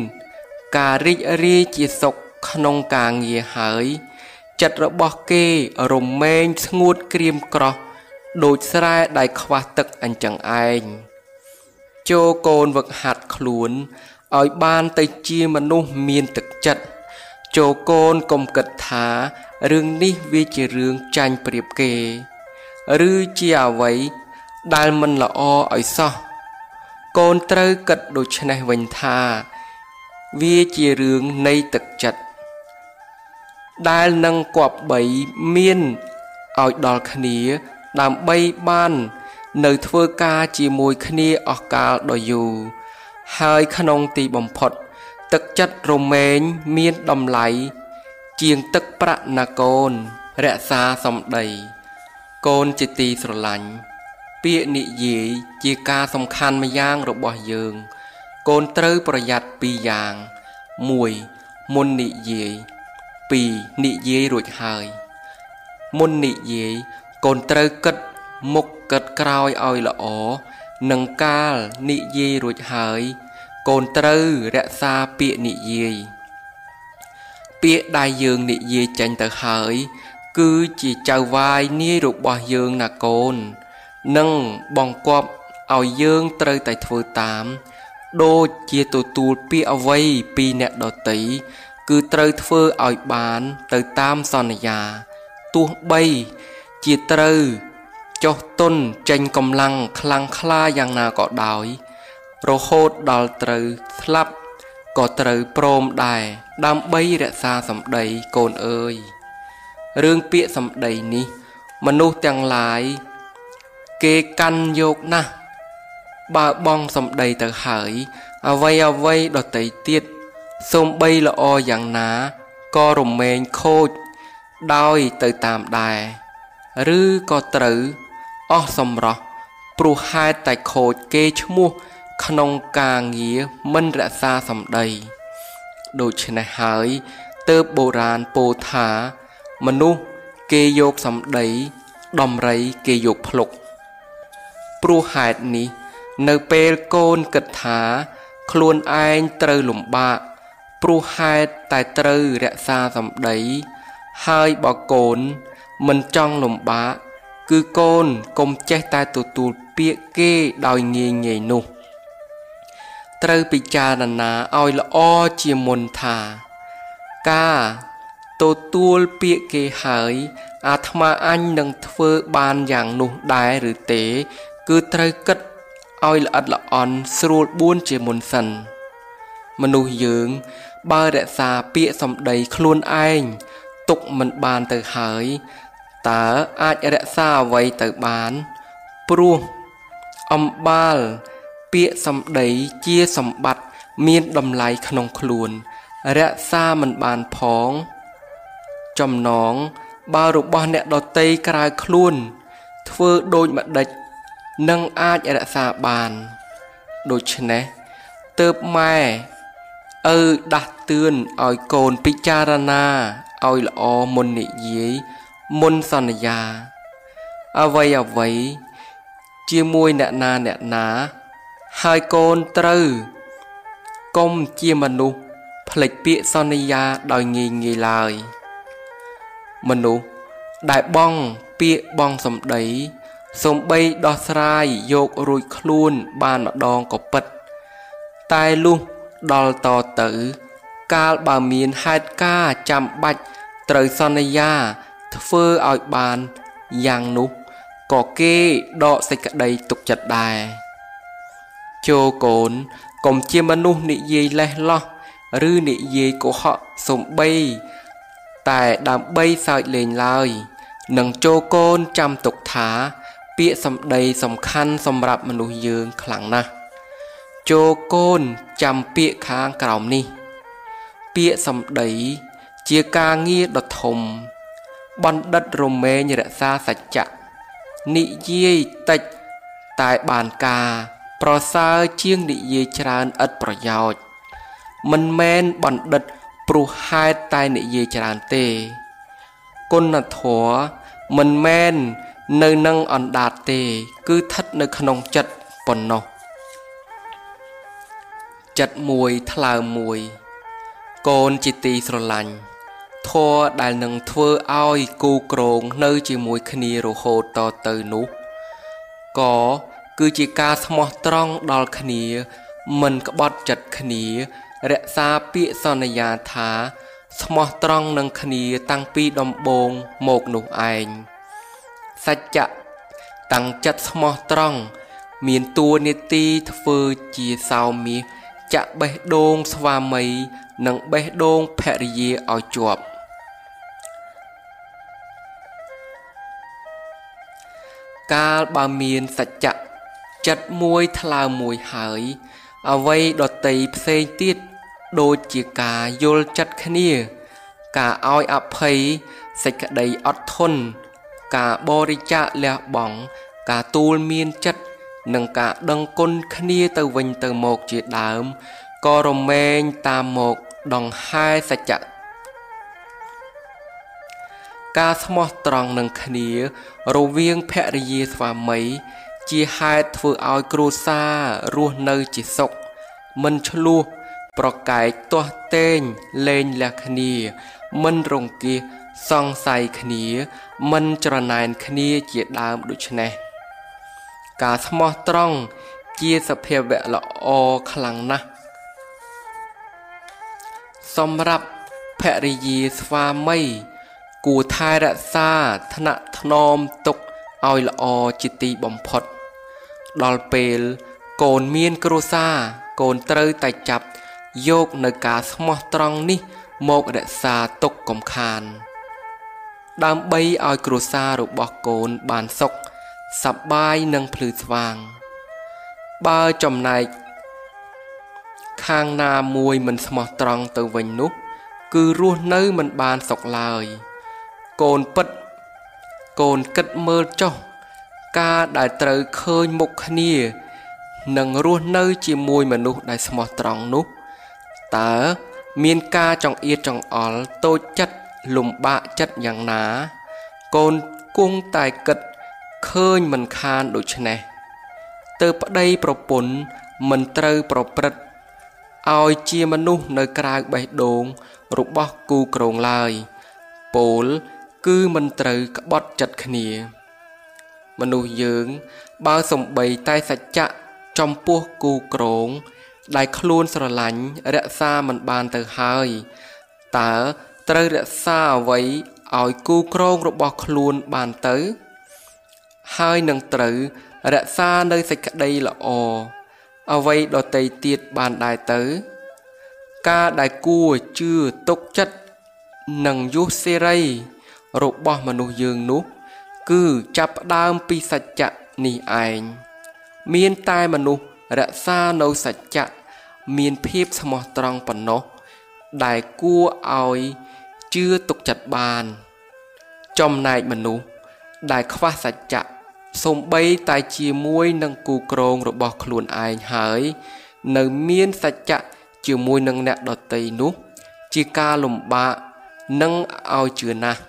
ការរីករាយជាសុខក្នុងការងារហើយ ចិត្តរបស់គេរមែងស្ងួតក្រៀមក្រោះដូចស្រែដែលខ្វះទឹកអញ្ចឹងឯងចូលកូនវឹកហាត់ខ្លួនឲ្យបានទៅជាមនុស្សមានទឹកចិត្ត ចូលកូនកុំគិតថារឿងនេះវាជារឿងចាញ់ប្រៀបគេ ឬជាអ្វីដែលមិនល្អឲ្យសោះកូនត្រូវគិតដូច្នេះវិញថា វាជារឿងនៃទឹកចិត្តដែលនឹងគប្បីមានឲ្យដល់គ្នា ដើម្បីបាន នៅធ្វើការជាមួយគ្នាអស់កាលដ៏យូរហើយក្នុងទីបំផុត ទឹកចិត្តរមែងមានតម្លៃជាងទឹកប្រាក់ណាកូន រក្សាសម្ដី កូនជាទីស្រឡាញ់ពាក្យនិយាយជាការសំខាន់ម្យ៉ាងរបស់យើង កូនត្រូវប្រយ័ត្នពីរយ៉ាង1មុននិយាយ2និយាយរួចហើយមុននិយាយកូនត្រូវគិតមុខគិតក្រោយឲ្យល្អនឹងកាលនិយាយរួចហើយ កូនត្រូវរក្សាពាក្យនិយាយពាក្យដែលយើងនិយាយចេញទៅហើយ គឺជាចៅវាយនាយរបស់យើងណាកូននឹងបង្គាប់ឲ្យយើងត្រូវតែធ្វើតាម ដូចជាទទួលពាក្យអ្វីពីអ្នកដតីគឺត្រូវធ្វើឲ្យបានទៅតាមសន្យាទោះបីជាត្រូវចុះទុនចេញកម្លាំងខ្លាំងក្លាយ៉ាងណាក៏ដោយ រហូតដល់ត្រូវស្លាប់ក៏ត្រូវព្រមដែរដើម្បីរក្សាសម្ដីកូនអើយរឿងពាក្យសម្ដីនេះ មនុស្សទាំងឡាយ គេកាន់យកណាស់បើបងសម្ដីទៅហើយ អ្វីអ្វីដតីទៀតសូម្បីល្អយ៉ាងណាក៏រមែងខូច ដោយទៅតាមដែរឬក៏ត្រូវអស់សម្រស់ព្រោះហេតុតែខូចគេឈ្មោះ ក្នុងការងារមិនរក្សាសម្ដី ដូច្នេះហើយទើបបុរាណពោលថា មនុស្សគេយកសម្ដីដំរីគេយកភ្លុក ព្រោះហេតុនេះ នៅពេលកូនគិតថា ខ្លួនឯងត្រូវលំបាកព្រោះហេតុតែត្រូវរក្សាសម្ដី ហើយបើកូនមិនចង់លំបាកគឺកូនកុំចេះតែទទួលពាក្យគេដោយងាយងាយនោះ ត្រូវពិចារណាឲ្យល្អជាមុនថា ការទទួលពាក្យគេហើយអាត្មាអញនឹងធ្វើបានយ៉ាងនោះដែរឬទេ គឺត្រូវគិតឲ្យល្អិតល្អន់ស្រួលបួនជាមុនសិន មនុស្សយើង បើរក្សាពាក្យសម្ដីខ្លួនឯងទុកមិនបានទៅហើយតើអាចរក្សាអ្វីទៅបាន ព្រោះអំបាល ពាក្យសម្ដីជាសម្បត្តិមានតម្លៃក្នុងខ្លួន រក្សាមិនបានផង ចំណងបើរបស់អ្នកដតីក្រៅខ្លួន ធ្វើដូចម្ដេចនឹងអាចរក្សាបាន ដូច្នេះទៅម៉ែឪដាស់តឿនឲ្យកូនពិចារណាឲ្យល្អមុននិយាយមុនសន្យាអ្វីអ្វីជាមួយអ្នកណាអ្នកណា ហើយកូនត្រូវកុំជាមនុស្សផ្លេចពាក្យសន្យាដោយងាយងាយឡើយ មនុស្សដែលបងពាក្យបងសម្ដីសំបីដោះស្រាយយករួចខ្លួនបានម្ដងក៏ពិត តែលុះដល់តទៅ កាលបើមានហេតុការចាំបាច់ត្រូវសន្យាធ្វើឲ្យបានយ៉ាងនោះក៏គេដកសេចក្តីទុកចិត្តដែរ ចូលកូនកុំជាមនុស្សនិយាយលេះលោះឬនិយាយកុហកសំបី តែដើម្បីសើចលេងឡើយនឹងចូលកូនចាំទុកថា ពាក្យសម្ដីសំខាន់សម្រាប់មនុស្សយើងខ្លាំងណាស់ចូលកូនចាំពាក្យខាងក្រោមនេះ ពាក្យសម្ដីជាការងារដ៏ធំ បណ្ឌិតរមែងរក្សាសច្ចៈនិយាយតិចតែបានការ ប្រសើរជាងនិយាយច្រើនឥតប្រយោជន៍មិនមែនបណ្ឌិតព្រោះហេតុតែនិយាយច្រើនទេគុណធម៌មិនមែននៅនឹងអណ្ដាតទេ គឺស្ថិតនៅក្នុងចិត្តប៉ុណ្ណោះចិត្តមួយថ្លើមមួយកូនជាទីស្រឡាញ់ធម៌ដែលនឹងធ្វើឲ្យគូក្រងនៅជាមួយគ្នារហូតតទៅនោះក៏ គឺជាការស្មោះត្រង់ដល់គ្នា មិនក្បត់ចិត្តគ្នា រក្សាពាក្យសន្យាថា ស្មោះត្រង់នឹងគ្នាតាំងពីដំបូងមកនោះឯងសច្ចៈតាំងចិត្តស្មោះត្រង់មានតួនាទីធ្វើជាសោមាសចាក់បេះដូងស្វាមី និងបេះដូងភរិយាឲ្យជាប់កាលបើមានសច្ចៈ ចិត្តមួយថ្លើមមួយហើយ អ្វីដតីផ្សេងទៀតដូចជាការយល់ចិត្តគ្នា ការឲ្យអភ័យសេចក្តីអត់ធន់ការបរិច្ចាគលះបង់ការទូលមានចិត្តនិងការដឹងគុណគ្នាទៅវិញទៅមកជាដើមក៏រមែងតាមមកដង្ហែសច្ចៈការស្មោះត្រង់នឹងគ្នា រវាងភរិយាស្វាមី ជាហេតុធ្វើឲ្យគ្រួសាររស់នៅជាសុខមិនឆ្លោះប្រកែកទាស់ទែងលែងលះគ្នា មិនរង្គៀសសង្ស័យគ្នា មិនច្រណែនគ្នាជាដើមដូច្នេះការស្មោះត្រង់ជាសភាវៈល្អខ្លាំងណាស់សម្រាប់ភរិយាស្វាមី គួរថែរក្សាថ្នាក់ថ្នមទុក ឲ្យល្អជាទីបំផុត ដល់ពេលកូនមានគ្រួសារកូនត្រូវតែចាប់យកនៅការស្មោះត្រង់នេះ មករក្សាទុកកំខាន ដើម្បីឲ្យគ្រួសាររបស់កូនបានសុខសប្បាយនិងភ្លឺស្វាង បើចំណែកខាងណាមួយមិនស្មោះត្រង់ទៅវិញនោះ គឺរស់នៅមិនបានសុខឡើយ កូនពិត កូនគិតមើលចុះការដែលត្រូវឃើញមុខគ្នានឹងរស់នៅជាមួយមនុស្សដែលស្មោះត្រង់នោះតើមានការចង្អៀតចង្អល់តូចចិត្តលំបាកចិត្តយ៉ាងណា កូនគង់តែគិតឃើញមិនខានដូច្នេះទើបប្តីប្រពន្ធមិនត្រូវប្រព្រឹត្តឲ្យជាមនុស្សនៅក្រៅបេះដូងរបស់គូក្រងឡើយពោល គឺមិនត្រូវក្បត់ចិត្តគ្នា មនុស្សយើង បើសំបីតែសច្ចៈចំពោះគូក្រង ដែលខ្លួនស្រឡាញ់រក្សាមិនបានទៅហើយតើត្រូវរក្សាអ្វីឲ្យគូក្រងរបស់ខ្លួនបានទៅ ហើយនឹងត្រូវរក្សានៅសេចក្តីល្អអ្វីដតីទៀតបានដែរទៅ ការដែលគួរជឿទុកចិត្តនិងយុសេរី របស់មនុស្សយើងនោះ គឺចាប់ផ្ដើមពីសច្ចៈនេះឯងមានតែមនុស្សរក្សានៅសច្ចៈមានភាពស្មោះត្រង់ប៉ុណ្ណោះដែលគួរឲ្យជឿទុកចិត្តបាន ចំណែកមនុស្សដែលខ្វះសច្ចៈសំបីតែជាមួយនឹងគូក្រងរបស់ខ្លួនឯងហើយនៅមានសច្ចៈជាមួយនឹងអ្នកដតីនោះ ជាការលំបាកនឹងឲ្យជឿណាស់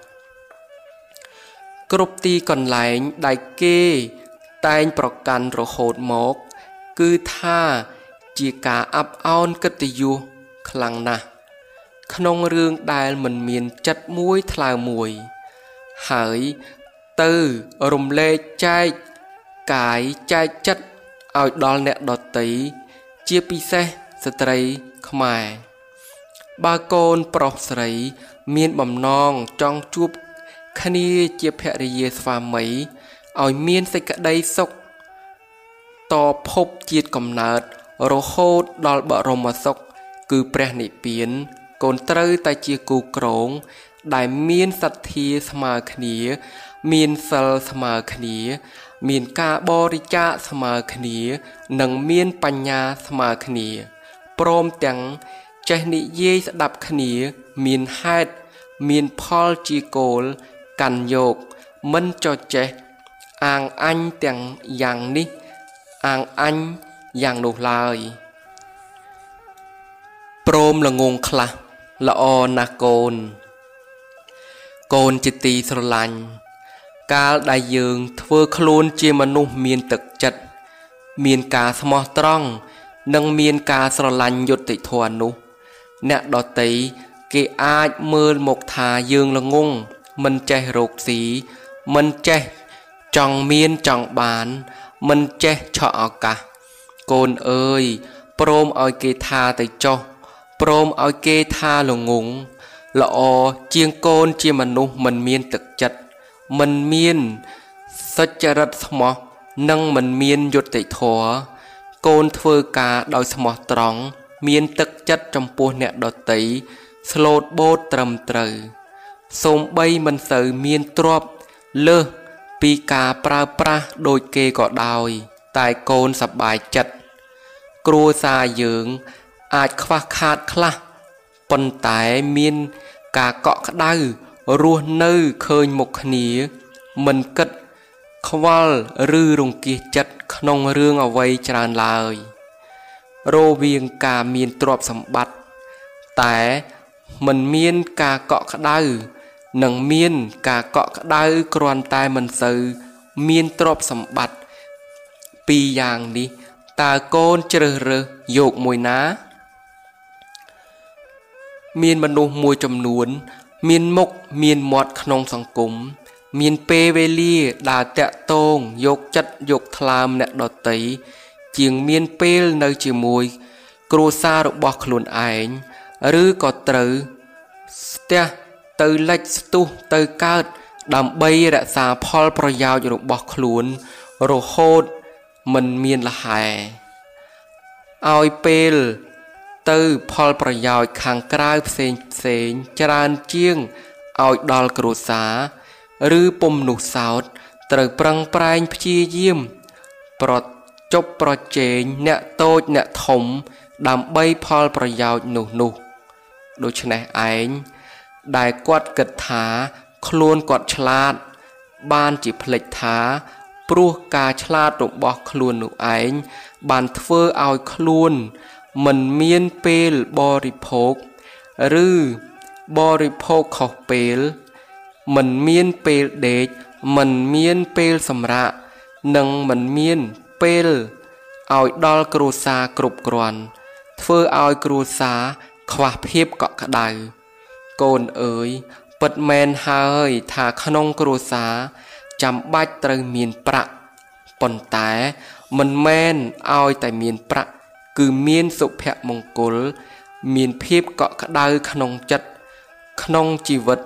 គ្រប់ទីកន្លែងដែលគេ តែងប្រកាន់រហូតមក គឺថាជាការអាប់អោនកិត្តិយសខ្លាំងណាស់ក្នុងរឿងដែលមិនមានចិត្តមួយថ្លើមមួយ ហើយទៅរំលែកចែកកាយចែកចិត្តឲ្យដល់អ្នកដតី ជាពិសេសស្ត្រីខ្មែរបើកូនប្រុសស្រី មានបំណងចង់ជួប គ្នាជាភរិយាស្វាមីឲ្យមានសេចក្តីសុខតភពជាតិកំណើត រហូតដល់បរមសុខគឺព្រះនិព្វានកូនត្រូវតែជាគូក្រង ដែលមានសទ្ធាស្មើគ្នា មានសិលស្មើគ្នា មានការបរិច្ចាគស្មើគ្នា និងមានបញ្ញាស្មើគ្នាព្រមទាំងចេះនិយាយស្ដាប់គ្នា មានហេតុមានផលជាគោល កាន់យកមិនចោះចេះអាងអញទាំងយ៉ាងនេះអាងអញយ៉ាងនោះឡើយព្រមល្ងងខ្លះល្អណាស់កូនកូនជាទីស្រឡាញ់កាលដែលយើងធ្វើខ្លួនជាមនុស្សមានទឹកចិត្តមានការស្មោះត្រង់និងមានការស្រឡាញ់យុត្តិធម៌នោះ អ្នកដតីគេអាចមើលមកថាយើងល្ងង មិនចេះរកស៊ីមិនចេះចង់មានចង់បាន មិនចេះឆក់ឱកាស កូនអើយព្រមឲ្យគេថាទៅចុះព្រមឲ្យគេថាល្ងងល្អជាងកូនជាមនុស្សមិនមានទឹកចិត្តមិនមានសុចរិតស្មោះនិងមិនមានយុត្តិធម៌កូនធ្វើការដោយស្មោះត្រង់មានទឹកចិត្តចំពោះអ្នកដតីស្លូតបូតត្រឹមត្រូវ សូម្បីមិនសូវមានទ្រព្យលើសពីការប្រើប្រាស់ដូចគេក៏ដោយ តែកូនសប្បាយចិត្តគ្រួសារយើងអាចខ្វះខាតខ្លះប៉ុន្តែមានការកក់ក្ដៅរស់នៅឃើញមុខគ្នា មិនគិតខ្វល់ឬរង្គៀសចិត្តក្នុងរឿងអ្វីច្រើនឡើយ រវាងការមានទ្រព្យសម្បត្តិតែមិនមានការកក់ក្ដៅ និងមានការកក់ក្ដៅគ្រាន់តែមិនសូវមានទ្រព្យសម្បត្តិពីរយ៉ាងនេះតើកូនជ្រើសរើសយកមួយណា មានមនុស្សមួយចំនួន មានមុខមានមាត់ក្នុងសង្គមមានពេលវេលាដើរតាក់តងយកចិត្តយកថ្លើមអ្នកដតីជាងមានពេលនៅជាមួយ គ្រួសាររបស់ខ្លួនឯងឬក៏ត្រូវស្ទះ ទៅលិចស្ទុះទៅកើត ដើម្បីរក្សាផលប្រយោជន៍របស់ខ្លួន រហូតមិនមានលហែឲ្យពេលទៅផលប្រយោជន៍ខាងក្រៅផ្សេងផ្សេងច្រើនជាងឲ្យដល់គ្រួសារឬពុំនោះសោតត្រូវប្រឹងប្រែងព្យាយាម ប្រជប់ប្រជែងអ្នកតូចអ្នកធំ ដើម្បីផលប្រយោជន៍នោះនោះ ដូច្នេះឯង ដែលគាត់គិតថាខ្លួនគាត់ឆ្លាត បានជាភ្លេចថា ព្រោះការឆ្លាតរបស់ខ្លួននោះឯងបានធ្វើឲ្យខ្លួន មិនមានពេលបរិភោគឬបរិភោគខុសពេល មិនមានពេលដេកមិនមានពេលសម្រាកនិងមិនមានពេលឲ្យដល់គ្រួសារគ្រប់គ្រាន់ធ្វើឲ្យគ្រួសារខ្វះភាពកក់ក្ដៅ កូនអើយពិតមែនហើយថាក្នុងគ្រួសារចាំបាច់ត្រូវមានប្រាក់ប៉ុន្តែមិនមែនឲ្យតែមានប្រាក់ គឺមានសុភមង្គល មានភាពកក់ក្ដៅក្នុងចិត្តក្នុងជីវិត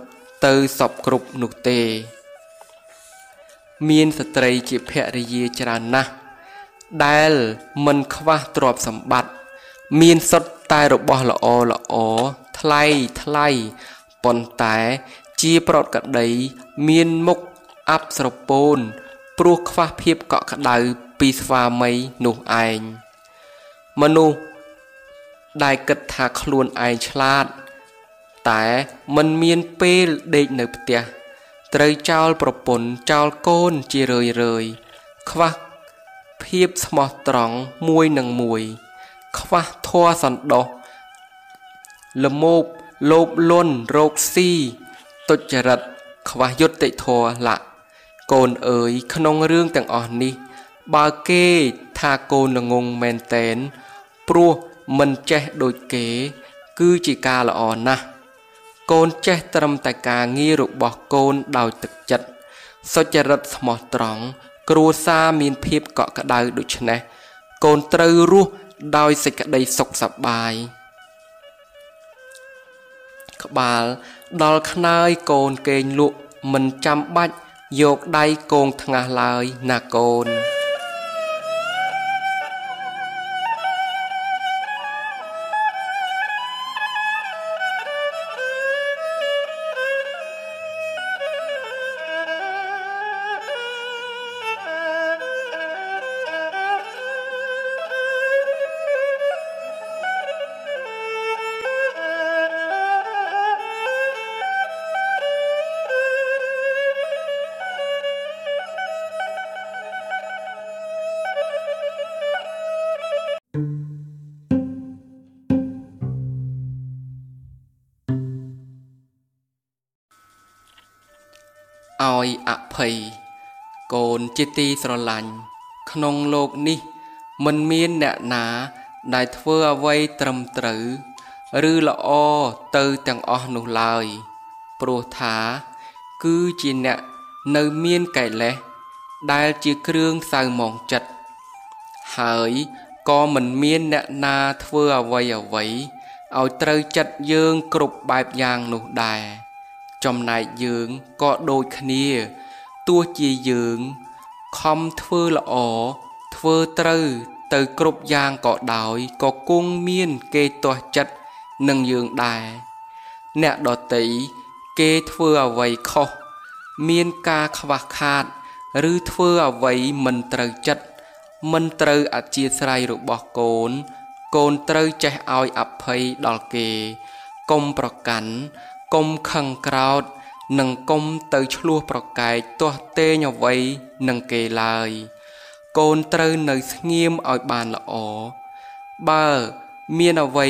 ទៅសពគ្រប់នោះទេ មានស្ត្រីជាភរិយាច្រើនណាស់ដែលមិនខ្វះទ្រព្យសម្បត្តិមានសុទ្ធតែរបស់ល្អល្អ ថ្លៃថ្លៃប៉ុន្តែជាប្រតក្តីមានមុខអាប់ស្រពោនព្រោះខ្វះភាពកក់ក្ដៅពីស្វាមីនោះឯងមនុស្សដែលគិតថាខ្លួនឯងឆ្លាត តែមិនមានពេលដេកនៅផ្ទះត្រូវចោលប្រពន្ធចោលកូនជារឿយរឿយខ្វះភាពស្មោះត្រង់មួយនឹងមួយ ខ្វះធម៌សន្តោស លមោបលោភលន់រោគស៊ីទុច្ចរិតខ្វះយុត្តិធម៌លៈកូនអើយក្នុងរឿងទាំងអស់នេះ បើគេថាកូនល្ងងមែនតែនព្រោះមិនចេះដូចគេ គឺជាការល្អណាស់កូនចេះត្រឹមតែការងាររបស់កូនដោយទឹកចិត្តសុចរិតស្មោះត្រង់គ្រួសារមានភាពកក់ក្ដៅដូច្នេះកូនត្រូវរស់ដោយសេចក្តីសុខសប្បាយ ក្បាលដល់ខ្នើយកូនកេងលក់មិនចាំបាច់យកដៃកងថ្ងាស់ឡើយណាកូន អភ័យកូនជាទីស្រឡាញ់ក្នុងលោកនេះមិនមានអ្នកណា ដែលធ្វើអ្វីត្រឹមត្រូវ ឬល្អទៅទាំងអស់នោះឡើយ ព្រោះថា គឺជាអ្នកនៅមានកិលេសដែលជាគ្រឿងសៅមងចិត្តហើយក៏មិនមានអ្នកណាធ្វើអ្វីអ្វីឲ្យត្រូវចិត្តយើងគ្រប់បែបយ៉ាងនោះដែរ ចំណែកយើងក៏ដូចគ្នាទោះជាយើងខំធ្វើល្អធ្វើត្រូវទៅគ្រប់យ៉ាងក៏ដោយក៏គង់មានគេទាស់ចិត្តនឹងយើងដែរអ្នកដតីគេធ្វើអ្វីខុសមានការខ្វះខាត ឬធ្វើអ្វីមិនត្រូវចិត្តមិនត្រូវអធិស្ស្រ័យរបស់កូនកូនត្រូវចេះឲ្យអភ័យដល់គេកុំប្រកាន់ កុំខឹងក្រោតនិងកុំទៅឆ្លោះប្រកែកទាស់ទែងអ្វីនឹងគេឡើយ កូនត្រូវនៅស្ងៀមឲ្យបានល្អបើមានអ្វី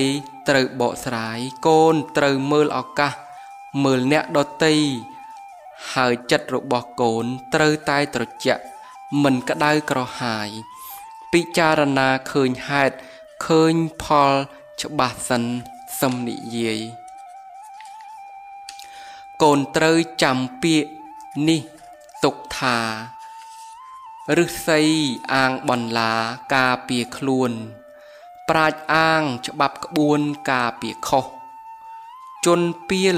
ត្រូវបកស្រាយកូនត្រូវមើលឱកាស មើលអ្នកដតីហើយចិត្តរបស់កូនត្រូវតែត្រជាក់មិនក្តៅក្រហាយ ពិចារណាឃើញហេតុឃើញផលច្បាស់សិនសឹមនិយាយ កូនត្រូវចាំពាក្យនេះទុកថាឫស្សីអាងបន្លាការពារខ្លួន ប្រាជ្ញអាងច្បាប់ក្បួនការពារខុសជន់ពៀល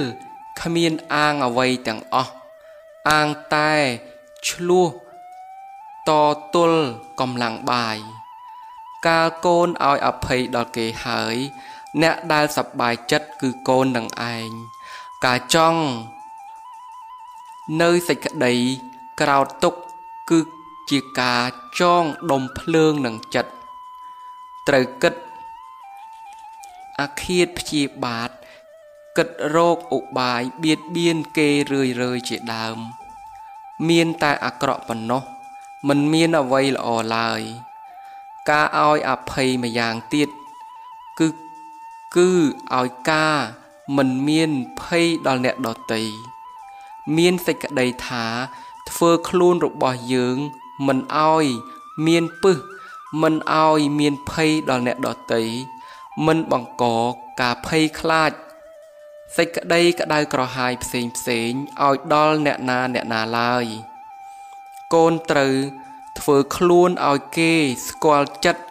គ្មានអាងអ្វីទាំងអស់អាងតែឆ្លោះតទល់កម្លាំងបាយ កាលកូនឲ្យអភ័យដល់គេហើយ អ្នកដែលសប្បាយចិត្តគឺកូននឹងឯង ការចង់នៅសេចក្តីក្រោតទុកគឺជាការចងដុំភ្លើងនឹងចិត្តត្រូវគិតអាឃាតព្យាបាទគិតរោគឧបាយបៀតបៀនគេរឿយរឿយជាដើម មានតែអាក្រក់ប៉ុណ្ណោះមិនមានអ្វីល្អឡើយ ការឲ្យអភ័យម្យ៉ាងទៀតគឺគឺឲ្យការ មិនមានភ័យដល់អ្នកដទៃមានសេចក្តីថាធ្វើខ្លួនរបស់យើងមិនអោយមានពឹសមិនអោយមានភ័យដល់អ្នកដទៃមិនបង្កការភ័យខ្លាចសេចក្តីក្តៅក្រហាយផ្សេងផ្សេងឲ្យដល់អ្នកណាអ្នកណាឡើយកូនត្រូវធ្វើខ្លួនឲ្យគេស្គាល់ចិត្ត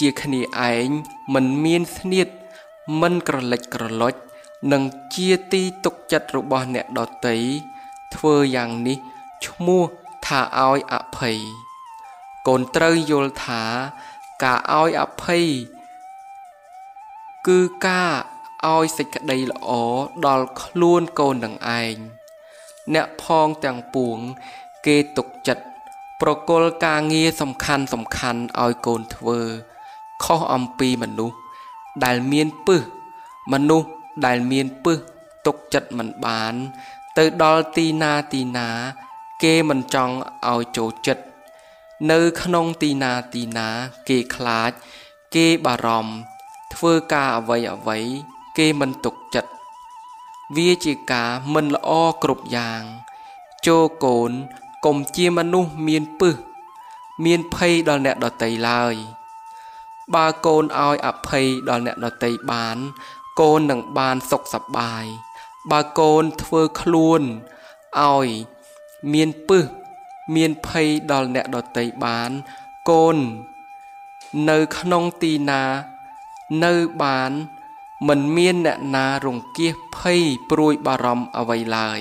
ជាគ្នាឯងមិនមានស្នៀតមិនក្រលិចក្រឡុច និងជាទីទុកចិត្តរបស់អ្នកដតីធ្វើយ៉ាងនេះឈ្មោះថាឲ្យអភ័យកូនត្រូវយល់ថាការឲ្យអភ័យគឺការឲ្យសេចក្តីល្អដល់ខ្លួនកូននឹងឯងអ្នកផងទាំងពួងគេទុកចិត្តប្រគល់ការងារសំខាន់សំខាន់ឲ្យកូនធ្វើ ខុសអំពីមនុស្សដែលមានពឹសមនុស្ស ដែលមានពឹសទុកចិត្តមិនបាន ទៅដល់ទីណាទីណា គេមិនចង់ឲ្យចូលចិត្តនៅក្នុងទីណាទីណា គេខ្លាច គេបារម្ភធ្វើការអ្វីអ្វីគេមិនទុកចិត្តវាជាការមិនល្អគ្រប់យ៉ាងចូលកូនកុំជាមនុស្សមានពឹសមានភ័យដល់អ្នកដតីឡើយ បើកូនឲ្យអភ័យដល់អ្នកដតីបាន កូននឹងបានសុខសប្បាយ បើកូនធ្វើខ្លួនឲ្យមានពឹសមានភ័យដល់អ្នកដតីបានកូននៅក្នុងទីណានៅបានមិនមានអ្នកណារង្គៀសភ័យព្រួយបារម្ភអ្វីឡើយ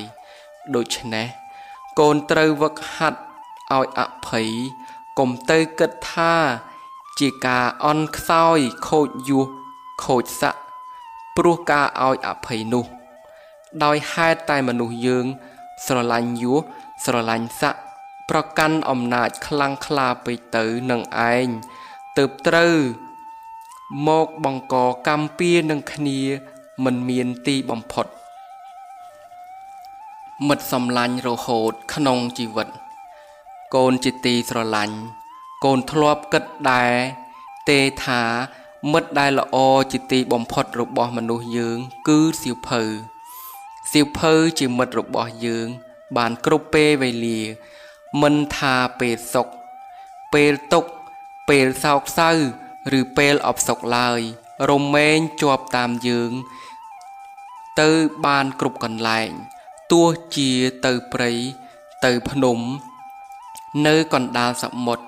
ដូច្នេះកូនត្រូវវឹកហាត់ឲ្យអភ័យកុំទៅគិតថា ជាការអន់ខ្សោយខូចយុះខូចស័ក ព្រោះការឲ្យអភ័យនោះ ដោយហេតុតែមនុស្សយើង ស្រឡាញ់យុះស្រឡាញ់ស័កប្រកាន់អំណាចខ្លាំងក្លាពេកទៅនឹងឯងទើបត្រូវមកបង្កកម្មពៀនឹងគ្នាមិនមានទីបំផុត មិត្តសំឡាញ់រហូតក្នុងជីវិត កូនជាទីស្រឡាញ់កូនធ្លាប់គិតដែរទេថា មិត្តដែលល្អជាទីបំផុតរបស់មនុស្សយើង គឺសៀវភៅសៀវភៅជាមិត្តរបស់យើង បានគ្រប់ពេលវេលា មិនថាពេលសុខពេលទុក្ខពេលសោកសៅ ឬពេលអបសុកឡើយ រមែងជាប់តាមយើង ទៅបានគ្រប់កន្លែងទោះជាទៅព្រៃទៅភ្នំ នៅកណ្ដាលសមុទ្រ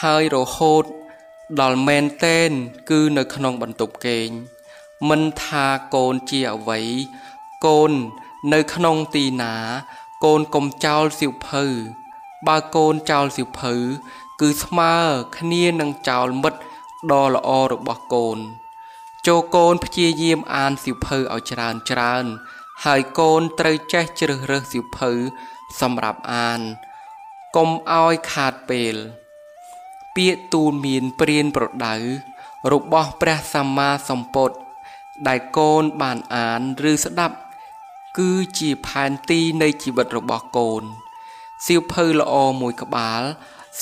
ហើយរហូត ដល់មែនតែនគឺនៅក្នុងបន្ទប់គេង មិនថាកូនជាអ្វីកូននៅក្នុងទីណា កូនកុំចោលសៀវភៅបើកូនចោលសៀវភៅគឺស្មើគ្នានឹងចោលមិត្តដ៏ល្អរបស់កូន ចូលកូនព្យាយាមអានសៀវភៅឲ្យច្រើនច្រើន ហើយកូនត្រូវចេះជ្រើសរើសសៀវភៅសម្រាប់អានកុំឲ្យខាតពេល ពាក្យទូលមានព្រានប្រដៅរបស់ព្រះសម្មាសម្ពុទ្ធដែលកូនបានអានឬស្ដាប់ គឺជាផែនទីនៃជីវិតរបស់កូនសៀវភៅល្អមួយក្បាល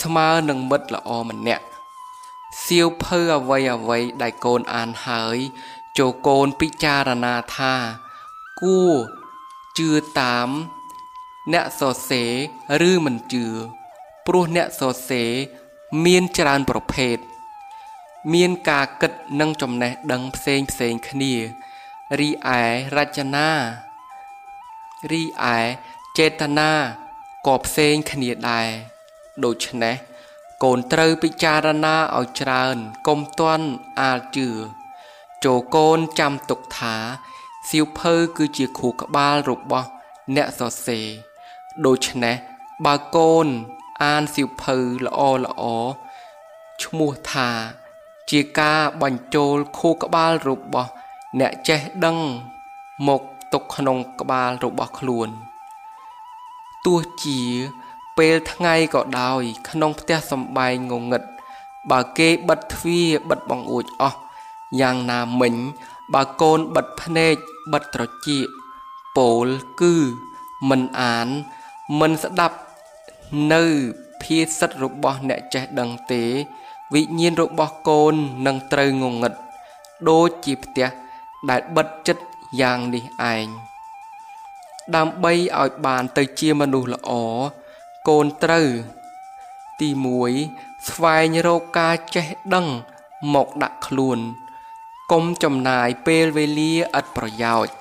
ស្មើនឹងមិត្តល្អម្នាក់សៀវភៅអ្វីអ្វីដែលកូនអានហើយចូលកូនពិចារណាថា គួរជឿតាម អ្នកសរសេរឬមិនជឿព្រោះអ្នកសរសេរ មានច្រើនប្រភេទមានការគិតនិងចំណេះដឹងផ្សេងផ្សេងគ្នារីឯរចនារីឯចេតនាក៏ផ្សេងគ្នាដែរដូច្នេះកូនត្រូវពិចារណាឲ្យច្រើនកុំទាន់អាលជឿចូលកូនចាំទុកថាសៀវភៅគឺជាគ្រូក្បាលរបស់អ្នកសរសេរដូច្នេះបើកូន អានសៀវភៅល្អល្អឈ្មោះថា ជាការបញ្ចូលខួរក្បាលរបស់ អ្នកចេះដឹងមកទុកក្នុងក្បាលរបស់ខ្លួនទោះជាពេលថ្ងៃក៏ដោយ ក្នុងផ្ទះសំបែងងងឹតបើគេបិទទ្វារបិទបង្អួចអស់យ៉ាងណាមិញ បើកូនបិទភ្នែកបិទត្រចៀកពោលគឺមិនអាន មិនស្ដាប់ នៅភាសិតរបស់អ្នកចេះដឹងទេ វិញ្ញាណរបស់កូននឹងត្រូវងងឹតដូចជាផ្ទះដែលបិទចិត្តយ៉ាងនេះឯងដើម្បីឲ្យបានទៅជាមនុស្សល្អកូនត្រូវ ទី1ស្វែងរកការចេះដឹងមកដាក់ខ្លួនកុំចំណាយពេលវេលាឥតប្រយោជន៍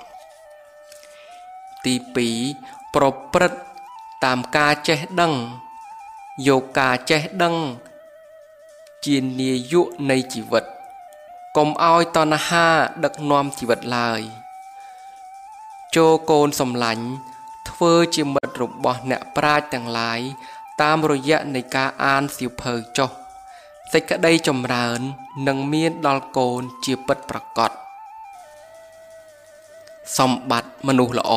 ទី2ប្រព្រឹត្ត តាមការចេះដឹងយកការចេះដឹង ជានាយកនៃជីវិតកុំឲ្យតណ្ហា ដឹកនាំជីវិតឡើយចូលកូនសំឡាញ់ធ្វើជាមិត្តរបស់អ្នកប្រាជ្ញទាំងឡាយតាមរយៈនៃការអានសៀវភៅចុះសេចក្តីចម្រើននឹងមានដល់កូនជាពិតប្រាកដសម្បត្តិមនុស្សល្អ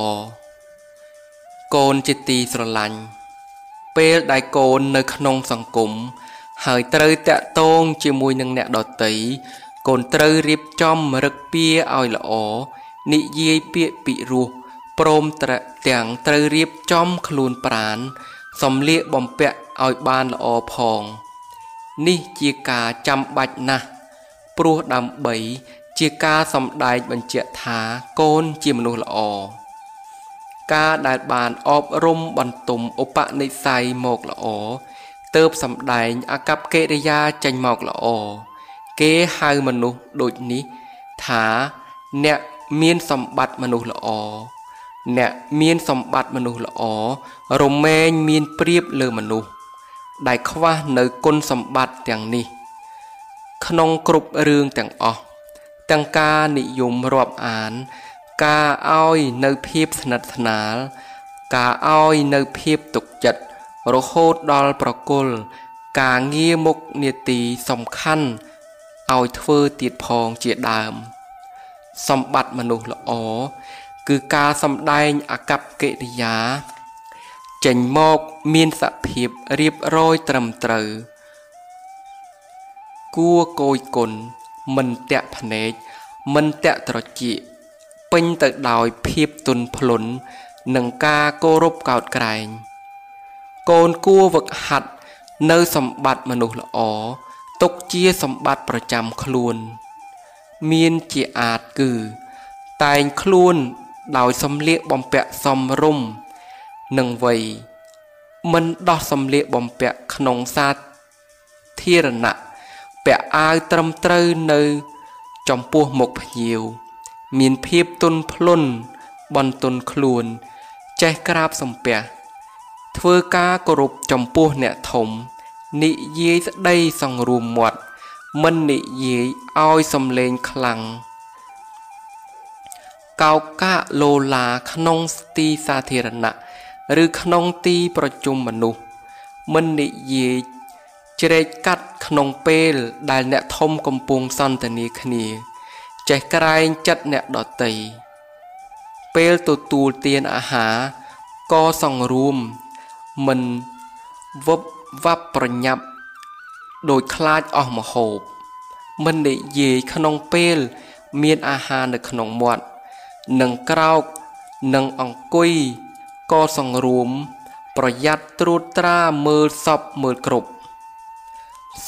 កូនជាទីស្រឡាញ់ពេលដែលកូននៅក្នុងសង្គមហើយត្រូវតាក់ទងជាមួយនឹងអ្នកដទៃកូនត្រូវរៀបចំរឹកពីឲ្យល្អនិយាយពាក្យពិរោះព្រមត្រទាំងត្រូវរៀបចំខ្លួនប្រានសំលៀកបំពាក់ឲ្យបានល្អផង នេះជាការចាំបាច់ណាស់ព្រោះដើម្បីជាការសម្ដែងបញ្ជាក់ថាកូនជាមនុស្សល្អ ការដែលបានអប់រំបន្ទុំឧបនិស្ស័យមកល្អទើបសម្ដែងអកប្បកិរិយាចេញមកល្អគេហៅមនុស្សដូចនេះថាអ្នកមានសម្បត្តិមនុស្សល្អអ្នកមានសម្បត្តិមនុស្សល្អរមែងមានប្រៀបលើមនុស្សដែលខ្វះនៅគុណសម្បត្តិទាំងនេះ ក្នុងគ្រប់រឿងទាំងអស់ទាំងការនិយមរាប់អាន ការឲ្យនៅភាពស្និទ្ធស្នាល ការឲ្យនៅភាពទុកចិត្តរហូតដល់ប្រគល់ការងារមុខនេតិសំខាន់ឲ្យធ្វើទៀតផងជាដើម សម្បត្តិមនុស្សល្អគឺការសម្ដែងអកប្បកិរិយា ចេញមកមានសភាពរៀបរយត្រឹមត្រូវ គួរគយគុណមិនតាក់ភ្នែកមិនតាក់ត្រចៀក ពេញទៅដោយភាពទន់ភ្លន់និងការគោរពកោតក្រែង កូនគួរវឹកហាត់នៅសម្បត្តិមនុស្សល្អទុកជាសម្បត្តិប្រចាំខ្លួន មានជាអាចគឺ តែងខ្លួនដោយសំលៀកបំពាក់សមរម្យនិងវ័យមិនដោះសំលៀកបំពាក់ក្នុងសាធារណៈពាក់អាវត្រឹមត្រូវនៅ ចំពោះមុខភ្ញៀវ មានភាពទន់ភ្លន់បន្ទន់ខ្លួន ចេះក្រាបសំពះធ្វើការគោរពចំពោះអ្នកធំ និយាយស្ដីសង្រួមមាត់មិននិយាយឲ្យសំឡេងខ្លាំងកោកកាកលោឡាក្នុងទីសាធារណៈឬក្នុងទីប្រជុំមនុស្សមិននិយាយជ្រែកកាត់ក្នុងពេលដែលអ្នកធំកំពុងសន្ទនាគ្នា ចេះក្រែងចិត្តអ្នកដតីពេលទទួលទានអាហារក៏សង្រួមមិនវឹបវ៉ាប់ប្រញាប់ដោយខ្លាចអស់មហូប មិននិយាយក្នុងពេល មានអាហារនៅក្នុងមាត់និងក្រោកនិងអង្គុយក៏សង្រួម ប្រយ័ត្នត្រួតត្រាមើលសពមើលគ្រប់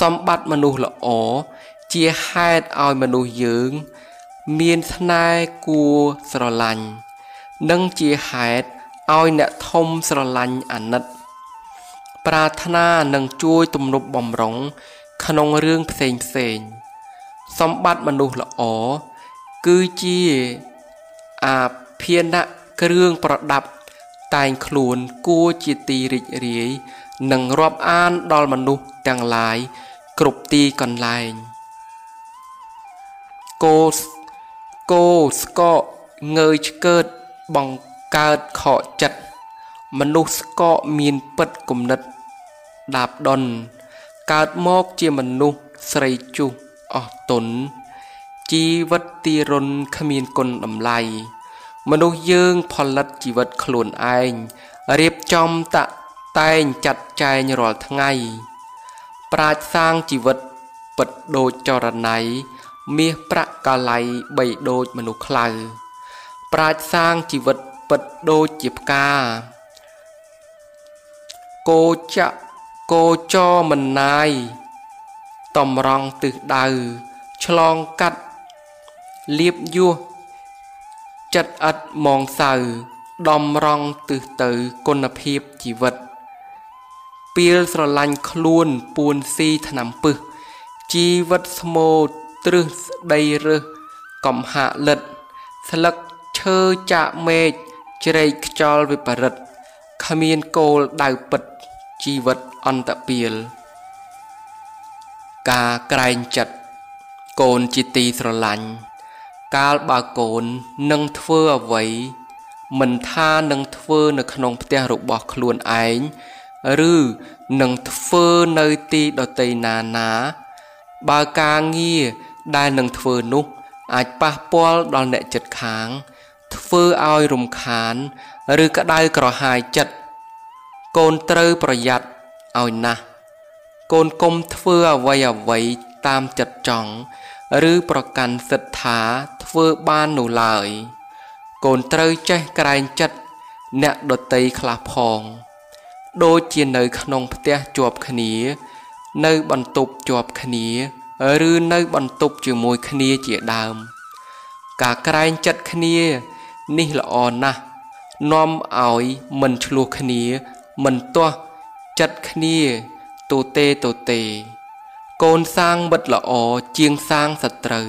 សម្បត្តិមនុស្សល្អជាហេតុឲ្យមនុស្សយើង មានស្នេហ៍គួរស្រឡាញ់និងជាហេតុឲ្យអ្នកធំស្រឡាញ់អាណិត ប្រាថ្នានឹងជួយទំនប់បំរុងក្នុងរឿងផ្សេងផ្សេងសម្បត្តិមនុស្សល្អគឺជាអាភានៈគ្រឿងប្រដាប់តែងខ្លួនគួរជាទីរីករាយនិងរាប់អានដល់មនុស្សទាំងឡាយគ្រប់ទីកន្លែងគោ គោស្កកងើយឆ្កើតបង្កើតខកចិត្តមនុស្សស្កកមានពិតគំនិត ដាបដុនកើតមកជាមនុស្សស្រីជុះអស់ទុនជីវិតទីរុនគ្មានគុណតម្លៃមនុស្សយើងផលិតជីវិតខ្លួនឯងរៀបចំតាក់តែងចាត់ចែងរាល់ថ្ងៃ ប្រាជ្ញសាងជីវិតពិតដូចចរណៃ មាសប្រាក់កាល័យបីដូចមនុស្សខ្លៅប្រាជ្ញសាងជីវិតពិតដូចជាផ្កាគោចៈគោចមិនណាយតម្រង់ទិសដៅឆ្លងកាត់លៀបយោះចិត្តឥតមងសៅដំរងទិសទៅគុណភាពជីវិតពៀលស្រឡាញ់ខ្លួនពួនស៊ីថ្នាំពឹសជីវិតស្មូត ទ្រឹស្ដីរើសកំហាក់លិត ស្លឹកឈើចាក់មេឃជ្រែកខ្យល់វិបរិតគ្មានគោលដៅពិតជីវិតអន្តពៀលការក្រែងចិត្តកូនជាទីស្រឡាញ់កាលបើកូននឹងធ្វើអ្វី មិនថានឹងធ្វើនៅក្នុងផ្ទះរបស់ខ្លួនឯងឬនឹងធ្វើនៅទីដតីណាណា បើការងារ ដែលនឹងធ្វើនោះ អាចប៉ះពាល់ដល់អ្នកចិត្តខាង ធ្វើឲ្យរំខាន ឬក្តៅក្រហាយចិត្តកូនត្រូវប្រយ័ត្នឲ្យណាស់កូនគុំធ្វើអ្វីអ្វីតាមចិត្តចង់ឬប្រកាន់សិទ្ធថាធ្វើបាននោះឡើយ កូនត្រូវចេះក្រែងចិត្តអ្នកដតីខ្លះផង ដូចជានៅក្នុងផ្ទះជាប់គ្នា នៅបន្ទប់ជាប់គ្នា ឬនៅបន្ទប់ជាមួយគ្នាជាដើម ការក្រែងចិត្តគ្នានេះល្អណាស់នាំឲ្យមិនឆ្លោះគ្នា មិនទាស់ចិត្តគ្នាទូទេទូទេ កូនសាងមិត្តល្អជាងសាងសត្រូវ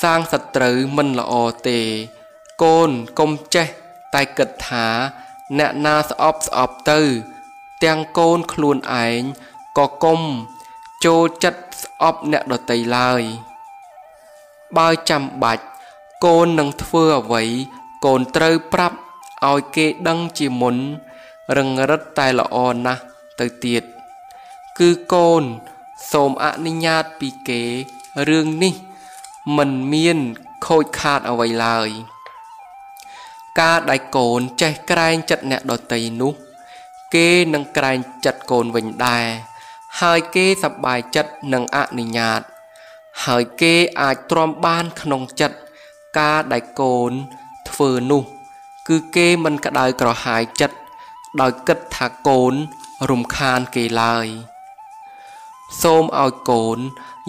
សាងសត្រូវមិនល្អទេ កូនកុំចេះតែគិតថា អ្នកណាស្អប់ស្អប់ទៅ ទាំងកូនខ្លួនឯងក៏កុំ ចូលចិត្តស្អប់អ្នកដតីឡើយ បើចាំបាច់កូននឹងធ្វើអ្វី កូនត្រូវប្រាប់ឲ្យគេដឹងជាមុនរឹងរិតតែល្អណាស់ទៅទៀតគឺកូនសូមអនុញ្ញាតពីគេរឿងនេះមិនមានខូចខាតអ្វីឡើយ ការដែលកូនចេះក្រែងចិត្តអ្នកដតីនោះ គេនឹងក្រែងចិត្តកូនវិញដែរ ហើយគេសប្បាយចិត្តនឹងអនុញ្ញាត ហើយគេអាចទ្រាំបានក្នុងចិត្តការដែលកូនធ្វើនោះ គឺគេមិនក្តៅក្រហាយចិត្តដោយគិតថាកូនរំខានគេឡើយ សូមឲ្យកូន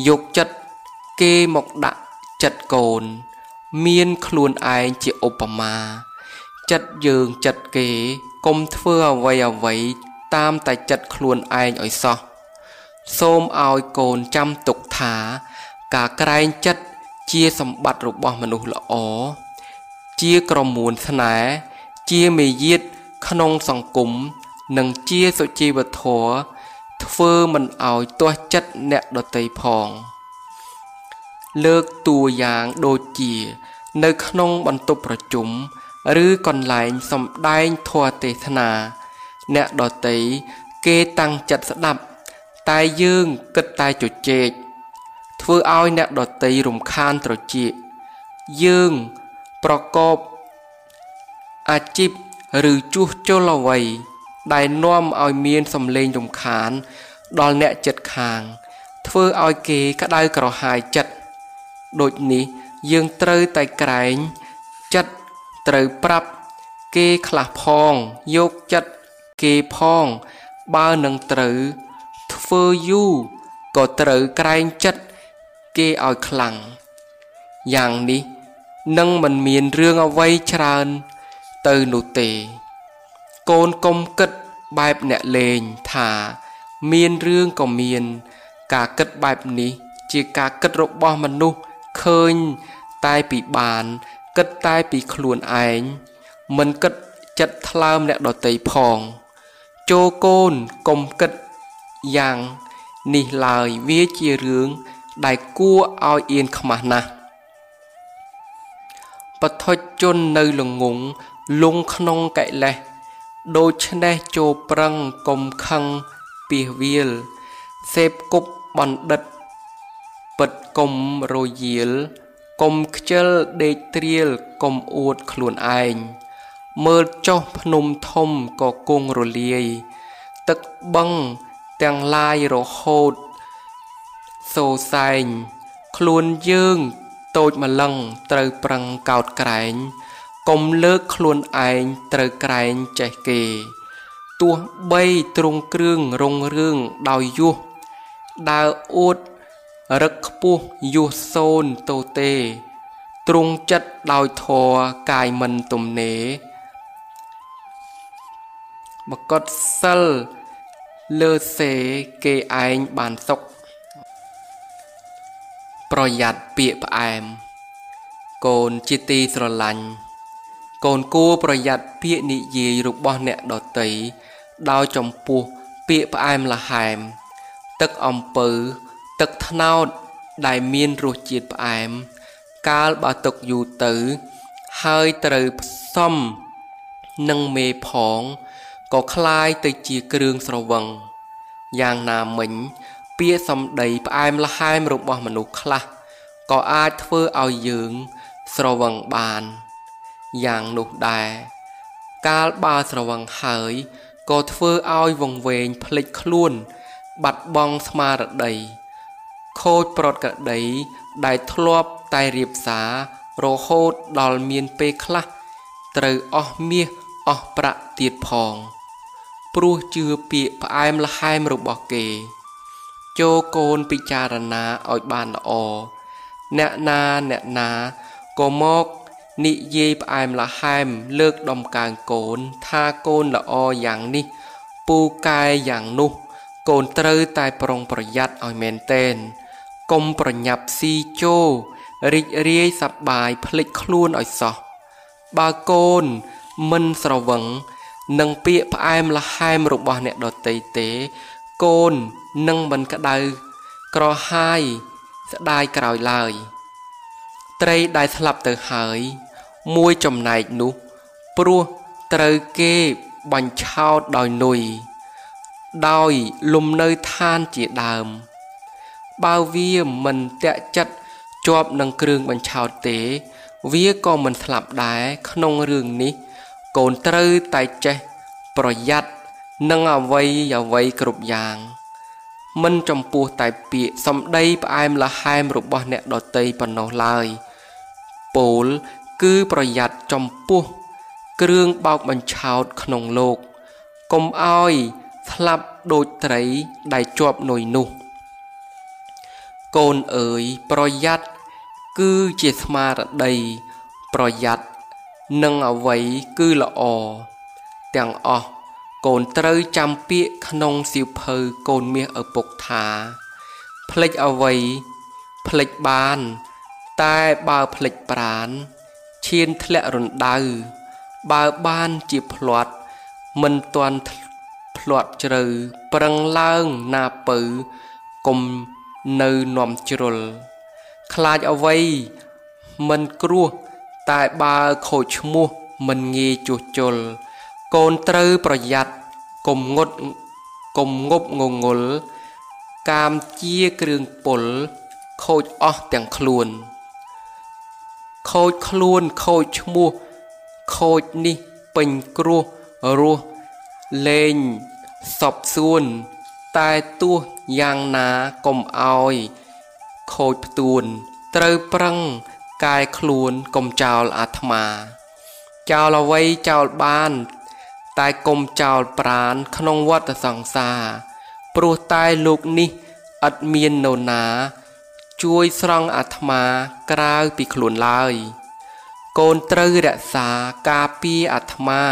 យកចិត្តគេមកដាក់ចិត្តកូន មានខ្លួនឯងជាឧបមាចិត្តយើងចិត្តគេកុំធ្វើអ្វីអ្វីតាមតែចិត្តខ្លួនឯងឲ្យសោះ សូមឲ្យកូនចាំទុកថា ការក្រែងចិត្តជាសម្បត្តិរបស់មនុស្សល្អជាក្រមួនស្នេហ៍ជាមេយាទក្នុងសង្គមនិងជាសុជីវធម៌ធ្វើមិនឲ្យទាស់ចិត្តអ្នកដតីផង លើកតួយ៉ាងដូចជា នៅក្នុងបន្ទប់ប្រជុំឬកន្លែងសំដែងធម៌ទេសនា អ្នកដតីគេតាំងចិត្តស្ដាប់ តែយើងគិតតែជជែកធ្វើឲ្យអ្នកដតីរំខានត្រចៀកយើងប្រកបអាជីពឬជួសជុលអ្វី ដែលនាំឲ្យមានសម្លេងរំខាន ដល់អ្នកចិត្តខាង ធ្វើឲ្យគេក្តៅក្រហាយចិត្តដូចនេះយើងត្រូវតែក្រែងចិត្តត្រូវប្រាប់គេខ្លះផងយកចិត្តគេផង បើនឹងត្រូវ ធ្វើយូរក៏ត្រូវក្រែងចិត្តគេឲ្យខ្លាំងយ៉ាងនេះនឹងមិនមានរឿងអ្វីច្រើនទៅនោះទេ កូនកុំគិតបែបអ្នកលេងថា មានរឿងក៏មាន ការគិតបែបនេះ ជាការគិតរបស់មនុស្សឃើញតែពីបាន គិតតែពីខ្លួនឯងមិនគិតចិត្តថ្លើមអ្នកដតីផង ចូលកូនកុំគិត យ៉ាងនេះឡើយវាជារឿងដែលគួរឲ្យអៀនខ្មាស់ណាស់បថុជននៅល្ងងលងក្នុងកិលេសដូច្នេះចូលប្រឹងកុំខឹងពីវាលសេពគប់បណ្ឌិតពិតកុំរយាលកុំខ្ជិលដេកត្រៀលកុំអួតខ្លួនឯងមើលចុះភ្នំធំក៏គង់រលាយទឹកបឹង ទាំងឡាយរហូតសូសែងខ្លួនយើងតូចម្លឹងត្រូវប្រឹងកោតក្រែងកុំលើកខ្លួនឯងត្រូវក្រែងចេះគេទោះបីទ្រង់គ្រឿងរុងរឿងដោយយុះដើរអួតរឹកខ្ពស់យុះសូនតូទេទ្រង់ចិត្តដោយធរកាយមិនទំនេបកតសិល លើសេគេឯងបានសុខប្រយ័ត្នពាក្យផ្អែមកូនជាទីស្រឡាញ់កូនគួរប្រយ័ត្នពាក្យនិយាយរបស់អ្នកដតីដោយចំពោះពាក្យផ្អែមល្ហែម ទឹកអំពៅទឹកថ្នោតដែលមានរសជាតិផ្អែម កាលបើទុកយូរទៅ ហើយត្រូវផ្សំនឹងមេផង ក៏คล้ายទៅជាគ្រឿងស្រវឹងយ៉ាងណាមិញពាក្យសម្ដីផ្អែមល្ហែមរបស់មនុស្សខ្លះក៏អាចធ្វើឲ្យយើងស្រវឹងបានយ៉ាងនោះដែរកាលបើស្រវឹងហើយក៏ធ្វើឲ្យវង្វេងភ្លេចខ្លួន បាត់បង់ស្មារតីខូចប្រត់ក្តីដែលធ្លាប់តែរៀបសាររហូតដល់មានពេលខ្លះត្រូវអស់មាសអស់ប្រាក់ទៀតផង ព្រោះជឿពាក្យផ្អែមល្ហែមរបស់គេ ចូលកូនពិចារណាឲ្យបានល្អអ្នកណាអ្នកណាក៏មកនិយាយផ្អែមល្ហែមលើកដំកើងកូនថាកូនល្អយ៉ាងនេះ ពូកែយ៉ាងនោះ កូនត្រូវតែប្រុងប្រយ័ត្នឲ្យមែនទែនកុំប្រញាប់ស៊ីជោរីករាយសប្បាយភ្លេចខ្លួនឲ្យសោះបើកូនមិនស្រវឹង នឹងពាក្យផ្អែមល្ហែមរបស់អ្នកដតីទេ កូននឹងមិនក្តៅក្រហាយស្ដាយក្រោយឡើយ ត្រីដែលស្លាប់ទៅហើយ មួយចំណែកនោះ ព្រោះត្រូវគេបញ្ឆោតដោយនុយដោយលំនៅឋានជាដើម បើវាមិនតាក់ចិត្តជាប់នឹងគ្រឿងបញ្ឆោតទេ វាក៏មិនស្លាប់ដែរក្នុងរឿងនេះ កូនត្រូវតែចេះប្រយ័ត្ននឹងអវ័យអវ័យគ្រប់យ៉ាង មិនចំពោះតែពាក្យសំដីផ្អែមល្ហែមរបស់អ្នកដតីប៉ុណ្ណោះឡើយពោលគឺប្រយ័ត្នចំពោះគ្រឿងបោកបញ្ឆោតក្នុងលោកកុំឲ្យស្លាប់ដូចត្រីដែលជាប់នុយនោះ កូនអើយប្រយ័ត្នគឺជាស្មារតីប្រយ័ត្ន នឹងអ្វីគឺល្អទាំងអស់កូនត្រូវចាំពាក្យក្នុងសៀវភៅកូនមាសឪពុកថាផ្លេចអ្វីផ្លេចបាន តែបើផ្លេចប្រានឈានធ្លាក់រណ្ដៅបើបានជាផ្្លាត់មិនទាន់ផ្្លាត់ជ្រៅប្រឹងឡើងណាពៅគុំនៅនាំជ្រុល ខ្លាចអ្វីមិនគ្រោះ តែបើខូចឈ្មោះមិនងាយជួសជុលកូនត្រូវប្រយ័ត្នកុំងត់កុំងប់ងងុលកាមជាគ្រឿងពុលខូចអស់ទាំងខ្លួន ខូចខ្លួនខូចឈ្មោះខូចនេះពេញគ្រោះរស់លេងសពសួន តែទោះយ៉ាងណាកុំអោយខូចផ្ទួន ត្រូវប្រឹង កាយខ្លួនកុំចោលអាត្មា ចោលអ្វីចោលបាន តែកុំចោលប្រានក្នុងវដ្តសង្សារព្រោះតែលោកនេះឥតមាននរណា ជួយស្រង់អាត្មាក្រៅពីខ្លួនឡើយកូនត្រូវរក្សាការពារអាត្មា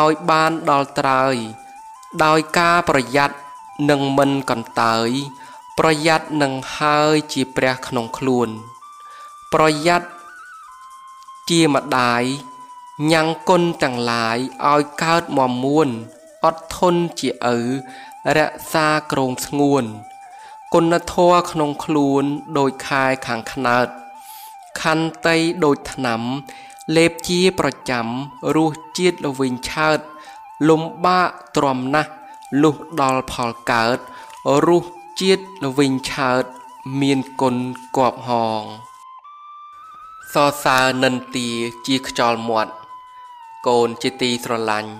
ឲ្យបានដល់ត្រើយ ដោយការប្រយ័ត្ននឹងមិនកន្តើយ ប្រយ័ត្ននឹងហើយជាព្រះក្នុងខ្លួន ប្រយ័ត្នជាម្ដាយញ៉ាំងគុណទាំងឡាយឲ្យកើតមមួនអត់ធន់ជាឪរក្សាក្រងស្ងួន គុណធម៌ក្នុងខ្លួនដូចខែខាងខ្នើតខន្តីដូចថ្នាំលេបជាប្រចាំរសជាតិល្វីងឆើត លំបាកទ្រាំណាស់លុះដល់ផលកើតរសជាតិល្វីងឆើត មានគុណគប់ហង សរសើរនិន្ទាជាខ្យល់មាត់កូនជាទីស្រឡាញ់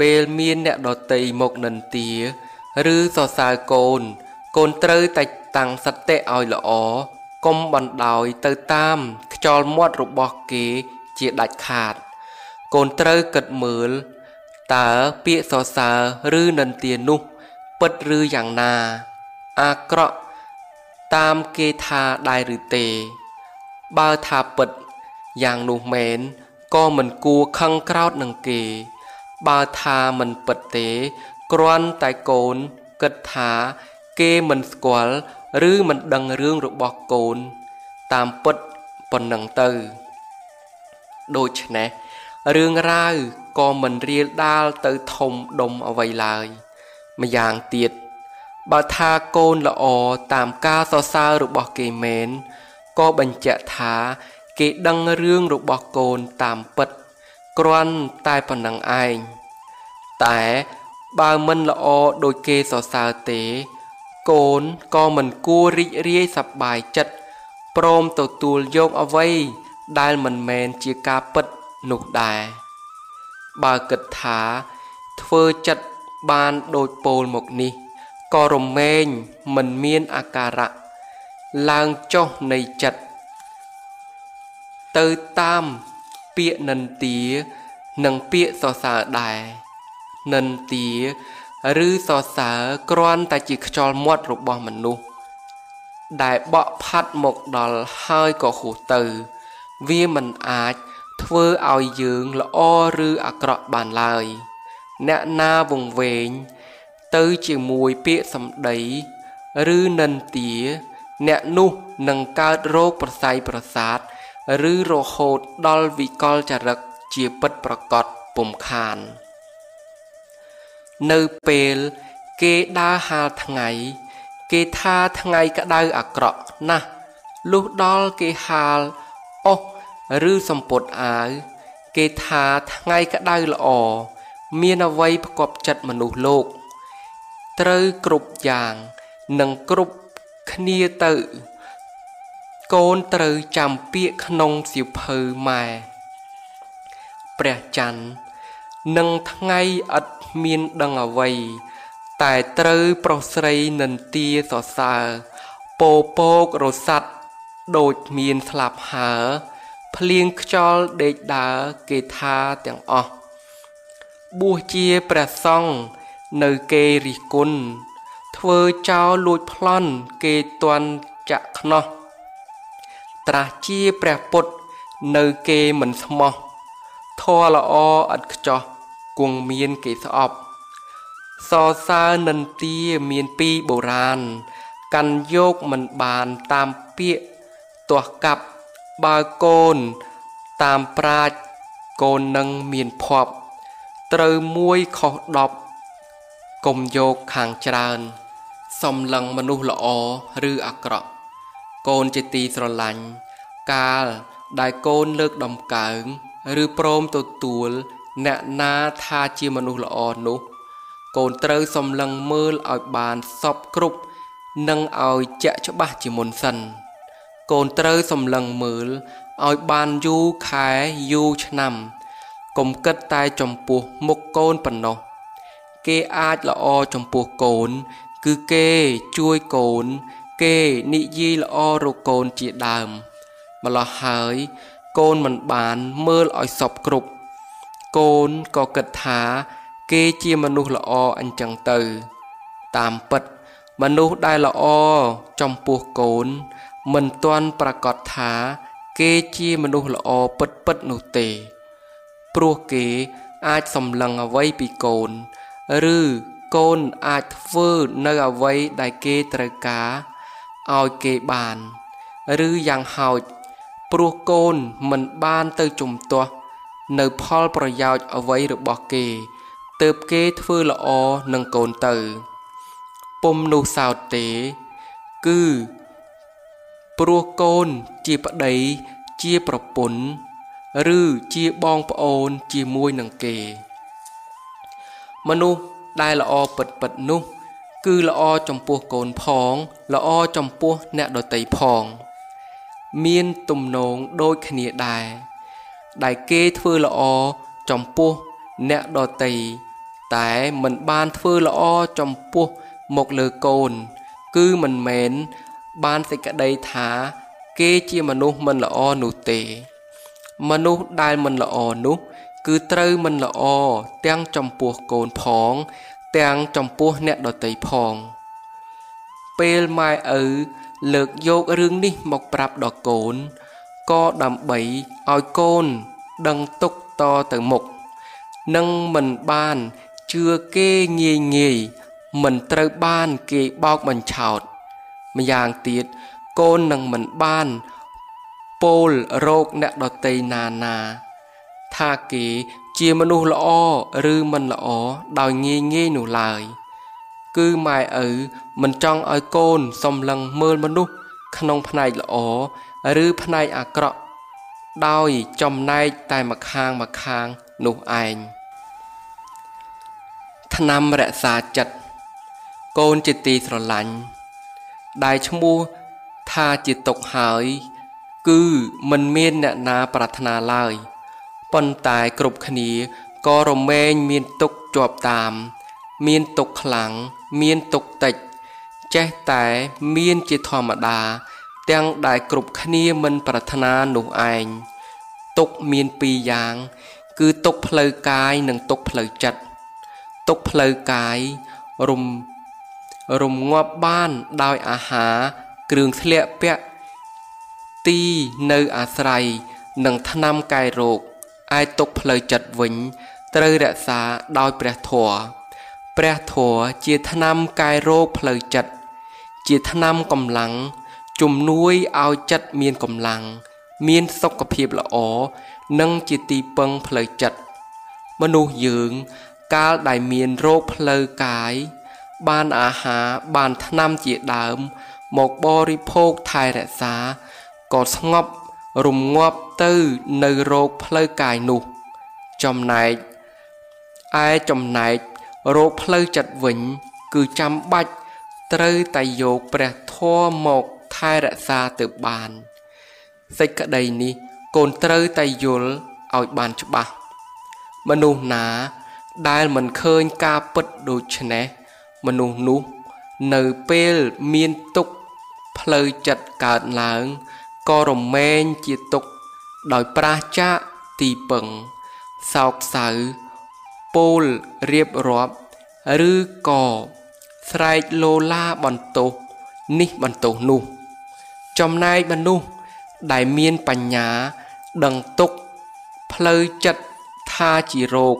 ពេលមានអ្នកដតីមកនិន្ទា ឬសរសើរកូន កូនត្រូវតែតាំងសតិឲ្យល្អកុំបណ្ដោយទៅតាមខ្យល់មាត់របស់គេជាដាច់ខាត កូនត្រូវគិតមើលតើពាក្យសរសើរឬនិន្ទានោះ ពិតឬយ៉ាងណា អាក្រក់តាមគេថាដែរឬទេ បើថាពិតយ៉ាងនោះមែនក៏មិនគួរខឹងក្រោតនឹងគេ បើថាមិនពិតទេគ្រាន់តែកូនគិតថាគេមិនស្គាល់ឬមិនដឹងរឿងរបស់កូន តាមពិតប៉ុណ្ណឹងទៅដូច្នេះរឿងរ៉ាវក៏មិនរៀលដាលទៅធំដុំអ្វីឡើយ ម្យ៉ាងទៀតបើថាកូនល្អតាមការសរសើររបស់គេមែន ក៏បញ្ជាក់ថា គេដឹងរឿងរបស់កូនតាមពិត គ្រាន់តែប៉ុណ្ណឹងឯងតែបើមិនល្អដូចគេសរសើរទេ កូនក៏មិនគួររីករាយសប្បាយចិត្តព្រមទទួលយកអ្វីដែលមិនមែនជាការពិតនោះដែរបើគិតថាធ្វើចិត្តបានដូចពោលមកនេះក៏រមែងមិនមានអាការៈ ឡើងចុះនៃចិត្តទៅតាមពាក្យនិន្ទានិងពាក្យសរសើរដែរនិន្ទាឬសរសើរគ្រាន់តែជាខ្យល់មាត់របស់មនុស្សដែលបក់ផាត់មកដល់ហើយក៏ហួសទៅ វាមិនអាចធ្វើឲ្យយើងល្អឬអាក្រក់បានឡើយ អ្នកណាវង្វេងទៅជាមួយពាក្យសម្ដី ឬនិន្ទា អ្នកនោះនឹងកើតរោគប្រស័យប្រសាទឬរហូតដល់វិកលចរិតជាពិតប្រកបពុំខាន នៅពេលគេដើរហាលថ្ងៃ គេថាថ្ងៃក្តៅអាក្រក់ណាស់លុះដល់គេហាលអស់ឬសំពត់អាវគេថាថ្ងៃក្តៅល្អមានអ្វីផ្គប់ចិត្តមនុស្សលោក ត្រូវគ្រប់យ៉ាង និងគ្រប់ គ្នាទៅ កូនត្រូវចាំពាក្យក្នុងសៀវភៅម៉ែព្រះច័ន្ទនឹងថ្ងៃឥតមានដឹងអ្វី តែត្រូវប្រុសស្រីនិន្ទាសរសើរពោពោករស័តដូចមានស្លាប់ហើភ្លៀងខ្យល់ដេកដើរគេថាទាំងអស់បួសជាព្រះសង្ឃនៅគេរិះគន់ ធ្វើចោលលួចប្លន់គេតន់ចាក់ខ្នោះត្រាស់ជាព្រះពុទ្ធនៅគេមិនស្មោះធរល្អឥតខ្ចោះគង់មានគេស្អប់សរសើរនិន្ទាមានពីបុរាណកាន់យកមិនបានតាមពាក្យទាស់កាប់បើកូនតាមប្រាជ្ញកូននឹងមានភ័ព្វត្រូវមួយខុស10កុំយកខាងច្រើន សំឡឹងមនុស្សល្អឬអាក្រក់កូនជាទីស្រឡាញ់កាលដែលកូនលើកដំកើង ឬព្រមទទួល អ្នកណាថាជាមនុស្សល្អនោះ កូនត្រូវសំឡឹងមើលឲ្យបានសពគ្រប់និងឲ្យជាក់ច្បាស់ជាមុនសិនកូនត្រូវសំឡឹងមើលឲ្យបានយូរខែយូរឆ្នាំកុំគិតតែចំពោះមុខកូនប៉ុណ្ណោះ គេអាចល្អចំពោះកូន គឺគេជួយកូន គេនិយាយល្អរកកូនជាដើមម្លោះហើយកូនមិនបានមើលឲ្យសពគ្រប់កូនក៏គិតថា គេជាមនុស្សល្អអញ្ចឹងទៅ តាមពិត មនុស្សដែលល្អចំពោះកូន មិនទាន់ប្រកាសថា គេជាមនុស្សល្អពិតពិតនោះទេ ព្រោះគេអាចសម្លឹងអ្វីពីកូន ឬ កូនអាចធ្វើនៅអ្វីដែលគេត្រូវការឲ្យគេបាន ឬយ៉ាងហោចព្រោះកូនមិនបានទៅជំទាស់នៅផលប្រយោជន៍អ្វីរបស់គេទើបគេធ្វើល្អនឹងកូនទៅពុំនោះសោតទេ គឺព្រោះកូនជាប្តីជាប្រពន្ធឬជាបងប្អូនជាមួយនឹងគេ មនុស្ស ដែលល្អពិតពិតនោះ គឺល្អចំពោះកូនផង ល្អចំពោះអ្នកដតីផង មានទំនងដូចគ្នាដែរដែលគេធ្វើល្អចំពោះអ្នកដតីតែមិនបានធ្វើល្អចំពោះមកលើកូន គឺមិនមែនបានសេចក្តីថា គេជាមនុស្សមិនល្អនោះទេ មនុស្សដែលមិនល្អនោះ គឺត្រូវមិនល្អទាំងចំពោះកូនផង ទាំងចំពោះអ្នកដតីផង ពេលម៉ែឪលើកយករឿងនេះមកប្រាប់ដល់កូនក៏ដើម្បីឲ្យកូនដឹងទុកតទៅមុខនឹងមិនបានជឿគេងាយងាយមិនត្រូវបានគេបោកបញ្ឆោត ម្យ៉ាងទៀតកូននឹងមិនបានពោលរោគអ្នកដតីណាណា ថាគេជាមនុស្សល្អឬមិនល្អដោយងាយងាយនោះឡើយ គឺម៉ែឪមិនចង់ឲ្យកូនសំឡឹងមើលមនុស្សក្នុងផ្នែកល្អឬផ្នែកអាក្រក់ដោយចំណែកតែម្ខាងម្ខាងនោះឯងឆ្នាំរក្សាចិត្តកូនជាទីស្រឡាញ់ដែលឈ្មោះថាជាទុកហើយ គឺមិនមានអ្នកណាប្រាថ្នាឡើយ ប៉ុន្តែគ្រប់គ្នាក៏រមែងមានទុកជាប់តាម មានទុកខ្លាំងមានទុកតិច ចេះតែមានជាធម្មតា ទាំងដែលគ្រប់គ្នាមិនប្រាថ្នានោះឯងទុកមានពីរយ៉ាង គឺទុកផ្លូវកាយនិងទុកផ្លូវចិត្តទុកផ្លូវកាយរំរំងាប់បានដោយអាហារគ្រឿងធ្លាក់ពាក់ទីនៅអាស្រ័យនឹងថ្នាំកែរោគ ឯទុកផ្លូវចិត្តវិញ ត្រូវរក្សាដោយព្រះធម៌ព្រះធម៌ជាថ្នាំកែរោគផ្លូវចិត្តជាថ្នាំកម្លាំងជំនួយឲ្យចិត្តមានកម្លាំង មានសុខភាពល្អនិងជាទីពឹងផ្លូវចិត្តមនុស្សយើង កាលដែលមានរោគផ្លូវកាយ បានអាហារបានថ្នាំជាដើម មកបរិភោគថែរក្សាក៏ស្ងប់រំងាប់ ទៅនៅរោគផ្លូវកាយនោះ ចំណែកឯចំណែករោគផ្លូវចិត្តវិញ គឺចាំបាច់ត្រូវតែយកព្រះធម៌មកថែរក្សាទៅបានសេចក្តីនេះកូនត្រូវតែយល់ឲ្យបានច្បាស់មនុស្សណាដែលមិនឃើញការពិតដូច្នេះមនុស្សនោះនៅពេលមានទុកផ្លូវចិត្តកើតឡើងក៏រមែងជាទុក ដោយប្រាសចាកទីពឹងសោកសៅពោលរៀបរាប់ឬក៏ស្រែកលោឡាបន្ទោសនេះបន្ទោសនោះ ចំណែកមនុស្សដែលមានបញ្ញាដឹងទុកផ្លូវចិត្តថាជារោគ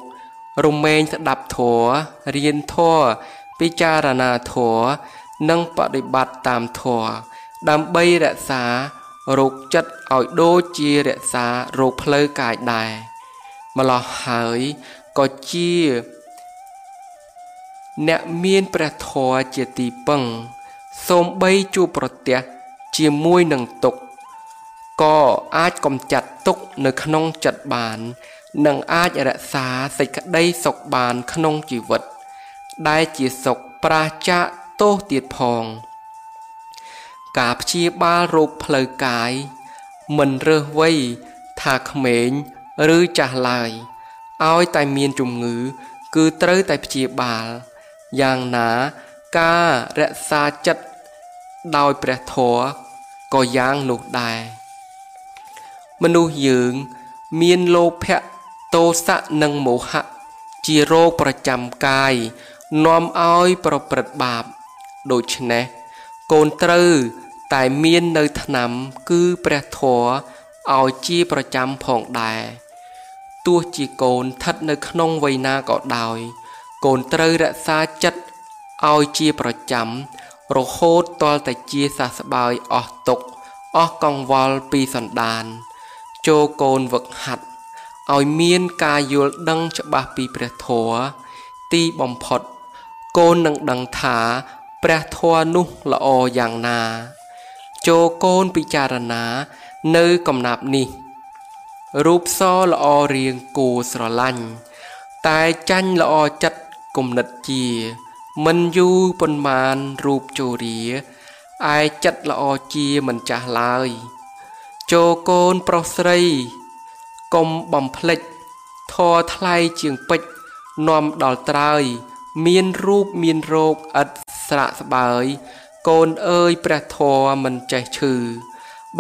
រមែងស្ដាប់ធម៌រៀនធម៌ពិចារណាធម៌និងបដិបត្តិតាមធម៌ដើម្បីរក្សា រោគចិត្តឲ្យដូចជារក្សារោគផ្លូវកាយដែរម្លោះហើយក៏ជា អ្នកមានព្រះធម៌ជាទីពឹងសូម្បីជួបប្រទះជាមួយនឹងទុក្ខក៏អាចកំចាត់ទុក្ខនៅក្នុងចិត្តបាននិងអាចរក្សាសេចក្តីសុខបានក្នុងជីវិត ដែលជាសុខប្រាចាកទោសទៀតផង ការព្យាបាលរោគផ្លូវកាយ មិនរើសវ័យថាក្មេងឬចាស់ឡើយឲ្យតែមានជំងឺ គឺត្រូវតែព្យាបាល យ៉ាងណាការរក្សាចិត្តដោយព្រះធម៌ក៏យ៉ាងនោះដែរមនុស្សយើងមានលោភៈទោសៈនិងមោហៈជារោគប្រចាំកាយនាំឲ្យប្រព្រឹត្តបាប ដូច្នេះកូនត្រូវ តែមាននៅឆ្នាំគឺព្រះធម៌ឲ្យជាប្រចាំផងដែរទោះជាកូនស្ថិតនៅក្នុងវ័យណាក៏ដោយ កូនត្រូវរក្សាចិត្តឲ្យជាប្រចាំរហូតទាល់តែជាសះស្បើយអស់ទុកអស់កង្វល់ពីសន្តាន ចូលកូនវឹកហាត់ឲ្យមានការយល់ដឹងច្បាស់ពីព្រះធម៌ទីបំផុត កូននឹងដឹងថា ព្រះធម៌នោះល្អយ៉ាងណា ចូលកូនពិចារណានៅកំណាប់នេះរូបសល្អរៀងគួរស្រឡាញ់តែចាញ់ល្អចិត្តគំនិតជា មិនយូរប៉ុន្មានរូបជោរាឯចិត្តល្អជាមិនចាស់ឡើយចូលកូនប្រុសស្រីកុំបំភ្លេចធរថ្លៃជាងពេជ្រនាំដល់ត្រើយ មានរូបមានរោគឥតស្រាក់ស្បើយ កូនអើយព្រះធរមិនចេះឈឺ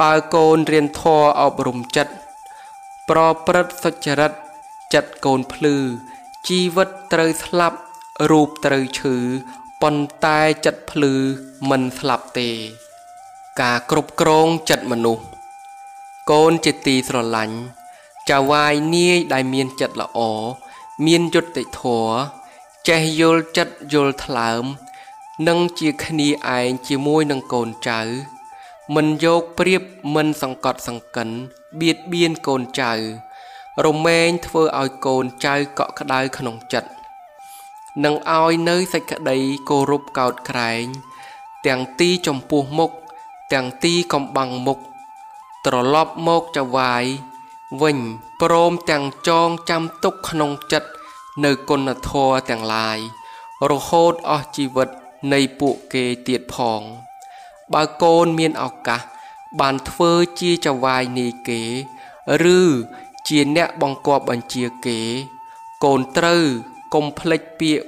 បើកូនរៀនធរអប់រំចិត្តប្រព្រឹត្តសុចរិតចិត្តកូនភ្លឺជីវិតត្រូវស្លាប់រូបត្រូវឈឺប៉ុន្តែចិត្តភ្លឺមិនស្លាប់ទេ ការគ្រប់គ្រងចិត្តមនុស្សកូនជាទីស្រឡាញ់ចៅវាយនាយដែលមានចិត្តល្អមានយុត្តិធម៌ចេះយល់ចិត្តយល់ថ្លើម និងជាគ្នាឯងជាមួយនឹងកូនចៅ មិនយកព្រៀបមិនសង្កត់សង្កិនបៀតបៀនកូនចៅ រមែងធ្វើឲ្យកូនចៅកក់ក្ដៅក្នុងចិត្តនឹងឲ្យនៅសេចក្តីគោរពកោតក្រែង ទាំងទីចំពោះមុខទាំងទីកំបាំងមុខត្រឡប់មកចវាយវិញព្រមទាំងចងចាំទុកក្នុងចិត្តនៅគុណធម៌ទាំងឡាយរហូតអស់ជីវិត នៃពួកគេទៀតផង បើកូនមានឱកាស បានធ្វើជាចវាយនីគេ ឬជាអ្នកបង្គាប់បញ្ជាគេ កូនត្រូវកុំភ្លេចពាក្យ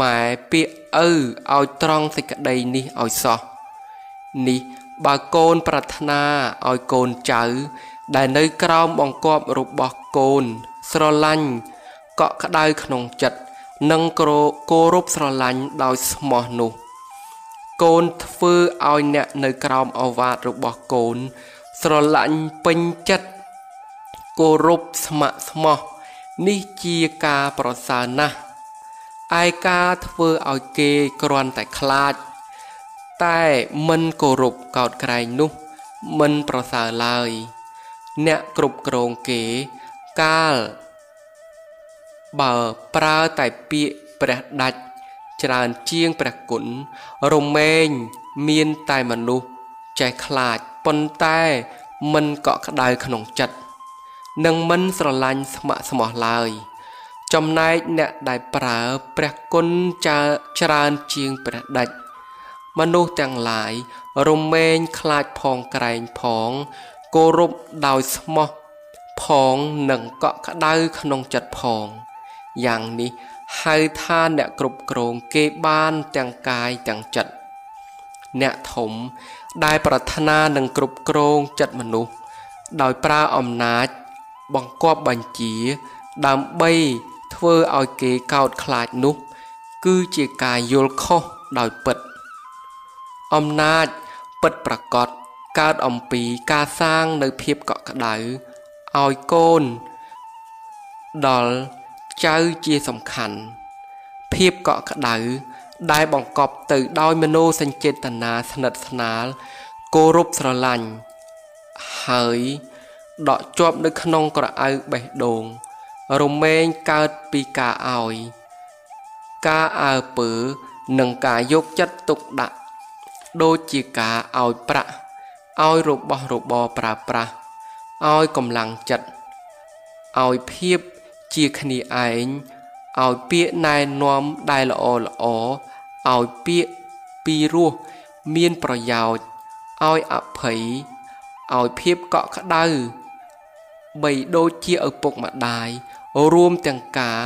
ម៉ែពាក្យឪឲ្យត្រង់សេចក្តីនេះឲ្យសោះនេះបើកូនប្រាថ្នាឲ្យកូនចៅ ដែលនៅក្រោមបង្គាប់របស់កូន ស្រឡាញ់កក់ក្ដៅក្នុងចិត្ត និងគោរពស្រឡាញ់ដោយស្មោះនោះ កូនធ្វើឲ្យអ្នកនៅក្រោមអវាទរបស់កូន ស្រឡាញ់ពេញចិត្តគោរពស្ម័គ្រស្មោះនេះជាការប្រសើរណាស់ឯការធ្វើឲ្យគេគ្រាន់តែខ្លាច តែមិនគោរពកោតក្រែងនោះមិនប្រសើរឡើយ អ្នកគ្រប់គ្រងគេកាល បើប្រើតែពាក្យព្រះដាច់ច្រើនជាងព្រះគុណរមែងមានតែមនុស្សចេះខ្លាចប៉ុន្តែមិនកក់ក្ដៅក្នុងចិត្តនិងមិនស្រឡាញ់ស្ម័គ្រស្មោះឡើយ ចំណែកអ្នកដែលប្រើព្រះគុណច្រើនជាងព្រះដាច់មនុស្សទាំងឡាយរមែងខ្លាចផងក្រែងផងគោរពដោយស្មោះផងនិងកក់ក្ដៅក្នុងចិត្តផង យ៉ាងនេះហៅថាអ្នកគ្រប់គ្រងគេបានទាំងកាយទាំងចិត្តអ្នកធំដែលប្រាថ្នានឹងគ្រប់គ្រងចិត្តមនុស្សដោយប្រើអំណាចបង្គាប់បញ្ជា ដើម្បីធ្វើឲ្យគេកោតខ្លាចនោះ គឺជាការយល់ខុសដោយពិត អំណាចពិតប្រកបកើតអំពីការសាងនៅភាពកក់ក្ដៅឲ្យកូនដល់ ចៅជាសំខាន់ ភាពកក់ក្ដៅដែលបង្កប់ទៅដោយមโนសញ្ចេតនាស្និទ្ធស្នាលគោរពស្រឡាញ់ហើយដកជាប់នៅក្នុងក្រអៅបេះដូង រមែងកើតពីការឲ្យ ការអើពើនិងការយកចិត្តទុកដាក់ ដូចជាការឲ្យប្រាក់ឲ្យរបស់របរប្រើប្រាស់ឲ្យកម្លាំងចិត្តឲ្យភាព ជាគ្នាឯងឲ្យពាក្យណែនាំដែលល្អល្អឲ្យពាក្យពីរោះមានប្រយោជន៍ឲ្យអភ័យឲ្យភាពកក់ក្ដៅបីដូចជាឪពុកម្ដាយរួមទាំងការ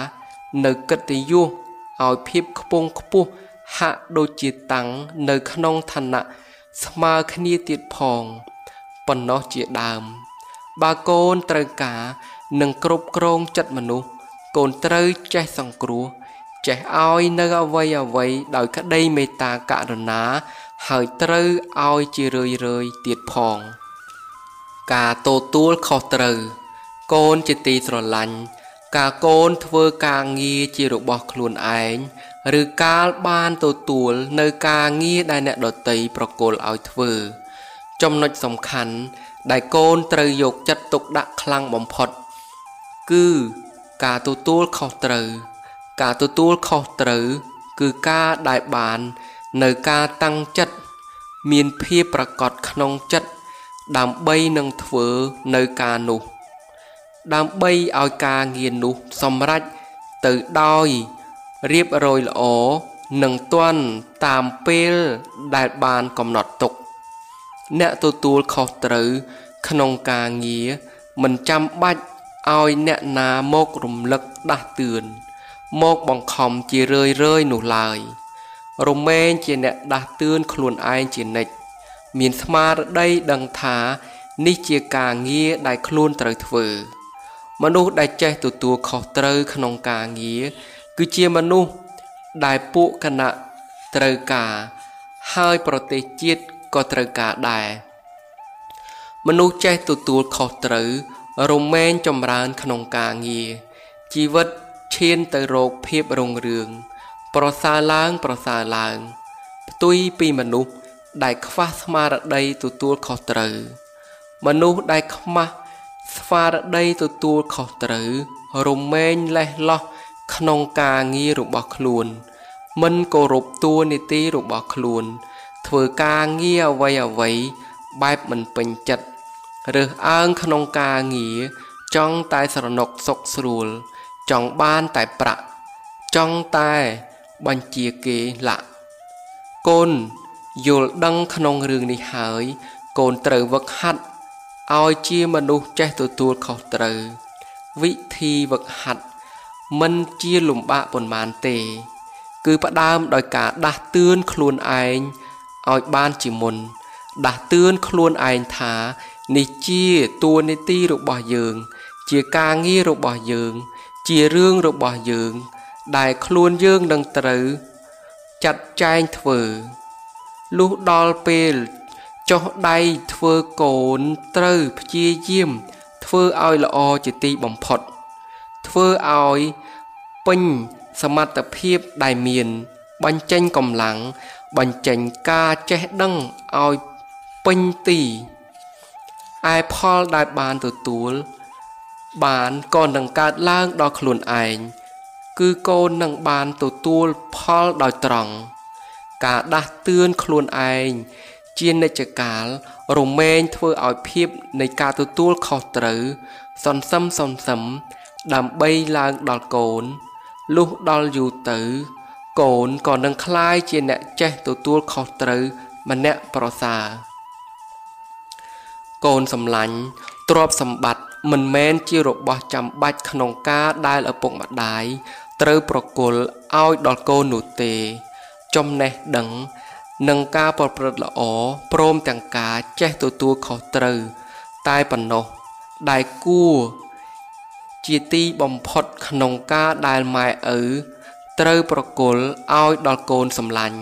នៅកិត្តិយសឲ្យភាពខ្ពង់ខ្ពស់ហាក់ដូចជាតាំងនៅក្នុងឋានៈស្មើគ្នាទៀតផងប៉ុណ្ណោះជាដើម បើកូនត្រូវការ និងគ្រប់គ្រងចិត្តមនុស្សកូនត្រូវចេះសង្គ្រោះចេះឲ្យនៅអវ័យអវ័យដោយក្តីមេត្តាករុណា ហើយត្រូវឲ្យជារឿយរឿយទៀតផង ការទទួលខុសត្រូវ កូនជាទីស្រឡាញ់ការកូនធ្វើការងារជារបស់ខ្លួនឯងឬកាលបានទទួលនៅការងារដែលអ្នកដតីប្រគល់ឲ្យធ្វើ ចំណុចសំខាន់ដែលកូនត្រូវយកចិត្តទុកដាក់ខ្លាំងបំផុត គឺការទទួលខុសត្រូវ ការទទួលខុសត្រូវ គឺការដែលបាន នៅការតាំងចិត្តមានភាពប្រកបក្នុងចិត្តដើម្បីនឹងធ្វើនៅការនោះ ដើម្បីឲ្យការងារនោះសម្រេចទៅដោយរៀបរយល្អនិងទាន់តាមពេលដែលបានកំណត់ទុក អ្នកទទួលខុសត្រូវ ក្នុងការងារមិនចាំបាច់ ឲ្យអ្នកណាមករំលឹកដាស់តឿនមកបង្ខំជារឿយរឿយនោះឡើយ រមែងជាអ្នកដាស់តឿនខ្លួនឯងជានិច្ចមានស្មារតីដឹងថានេះជាការងារដែលខ្លួនត្រូវធ្វើ មនុស្សដែលចេះទទួលខុសត្រូវក្នុងការងារគឺជាមនុស្សដែលពួកគណៈត្រូវការ ហើយប្រទេសជាតិក៏ត្រូវការដែរមនុស្សចេះទទួលខុសត្រូវ រមែងចម្រើនក្នុងការងារជីវិតឈានទៅរកភាពរុងរឿងប្រសើរឡើងប្រសើរឡើង ផ្ទុយពីមនុស្សដែលខ្វះស្មារតីទទួលខុសត្រូវ មនុស្សដែលខ្មាស់ស្មារតីទទួលខុសត្រូវរមែងលេះលោះក្នុងការងាររបស់ខ្លួន មិនគោរពតួនាទីរបស់ខ្លួន ធ្វើការងារអ្វីអ្វីបែបមិនពេញចិត្ត រើសអើងក្នុងការងារចង់តែស្រណុកសុកស្រួល ចង់បានតែប្រាក់ចង់តែបញ្ជាគេលាក់កូនយល់ដឹងក្នុងរឿងនេះហើយកូនត្រូវវឹកហាត់ឲ្យជាមនុស្សចេះទទួលខុសត្រូវ វិធីវឹកហាត់មិនជាលំបាកប៉ុន្មានទេ គឺផ្ដើមដោយការដាស់តឿនខ្លួនឯងឲ្យបានជាមុន ដាស់តឿនខ្លួនឯងថា នេះជាតួនាទីរបស់យើង ជាការងាររបស់យើង ជារឿងរបស់យើង ដែលខ្លួនយើងនឹងត្រូវចាត់ចែងធ្វើលុះដល់ពេលចុះដៃធ្វើកូនត្រូវព្យាយាម ធ្វើឲ្យល្អជាទីបំផុត ធ្វើឲ្យពេញសមត្ថភាពដែលមាន បញ្ចេញកម្លាំងបញ្ចេញការចេះដឹងឲ្យពេញទី ឯផលដែលបានទទួល បានក៏នឹងកើតឡើងដល់ខ្លួនឯងគឺកូននឹងបានទទួលផលដោយត្រង់ការដាស់តឿនខ្លួនឯងជានិច្ចកាលរមែងធ្វើឲ្យភាពនៃការទទួលខុសត្រូវសន្សំសន្សំដើម្បីឡើងដល់កូនលុះដល់យូរទៅ កូនក៏នឹងคล้ายជាអ្នកចេះទទួលខុសត្រូវម្នាក់ប្រសើរ កូនសម្លាញ់ទ្រព្យសម្បត្តិមិនមែនជារបស់ចាំបាច់ក្នុងការដែលឪពុកម្ដាយត្រូវប្រគល់ឲ្យដល់កូននោះទេ ចំណេះដឹងនិងការប្រព្រឹត្តល្អព្រមទាំងការចេះទទួលខុសត្រូវ តែប៉ុណ្ណោះដែលគួរជាទីបំផុតក្នុងការដែលម៉ែឪត្រូវប្រគល់ឲ្យដល់កូនសម្លាញ់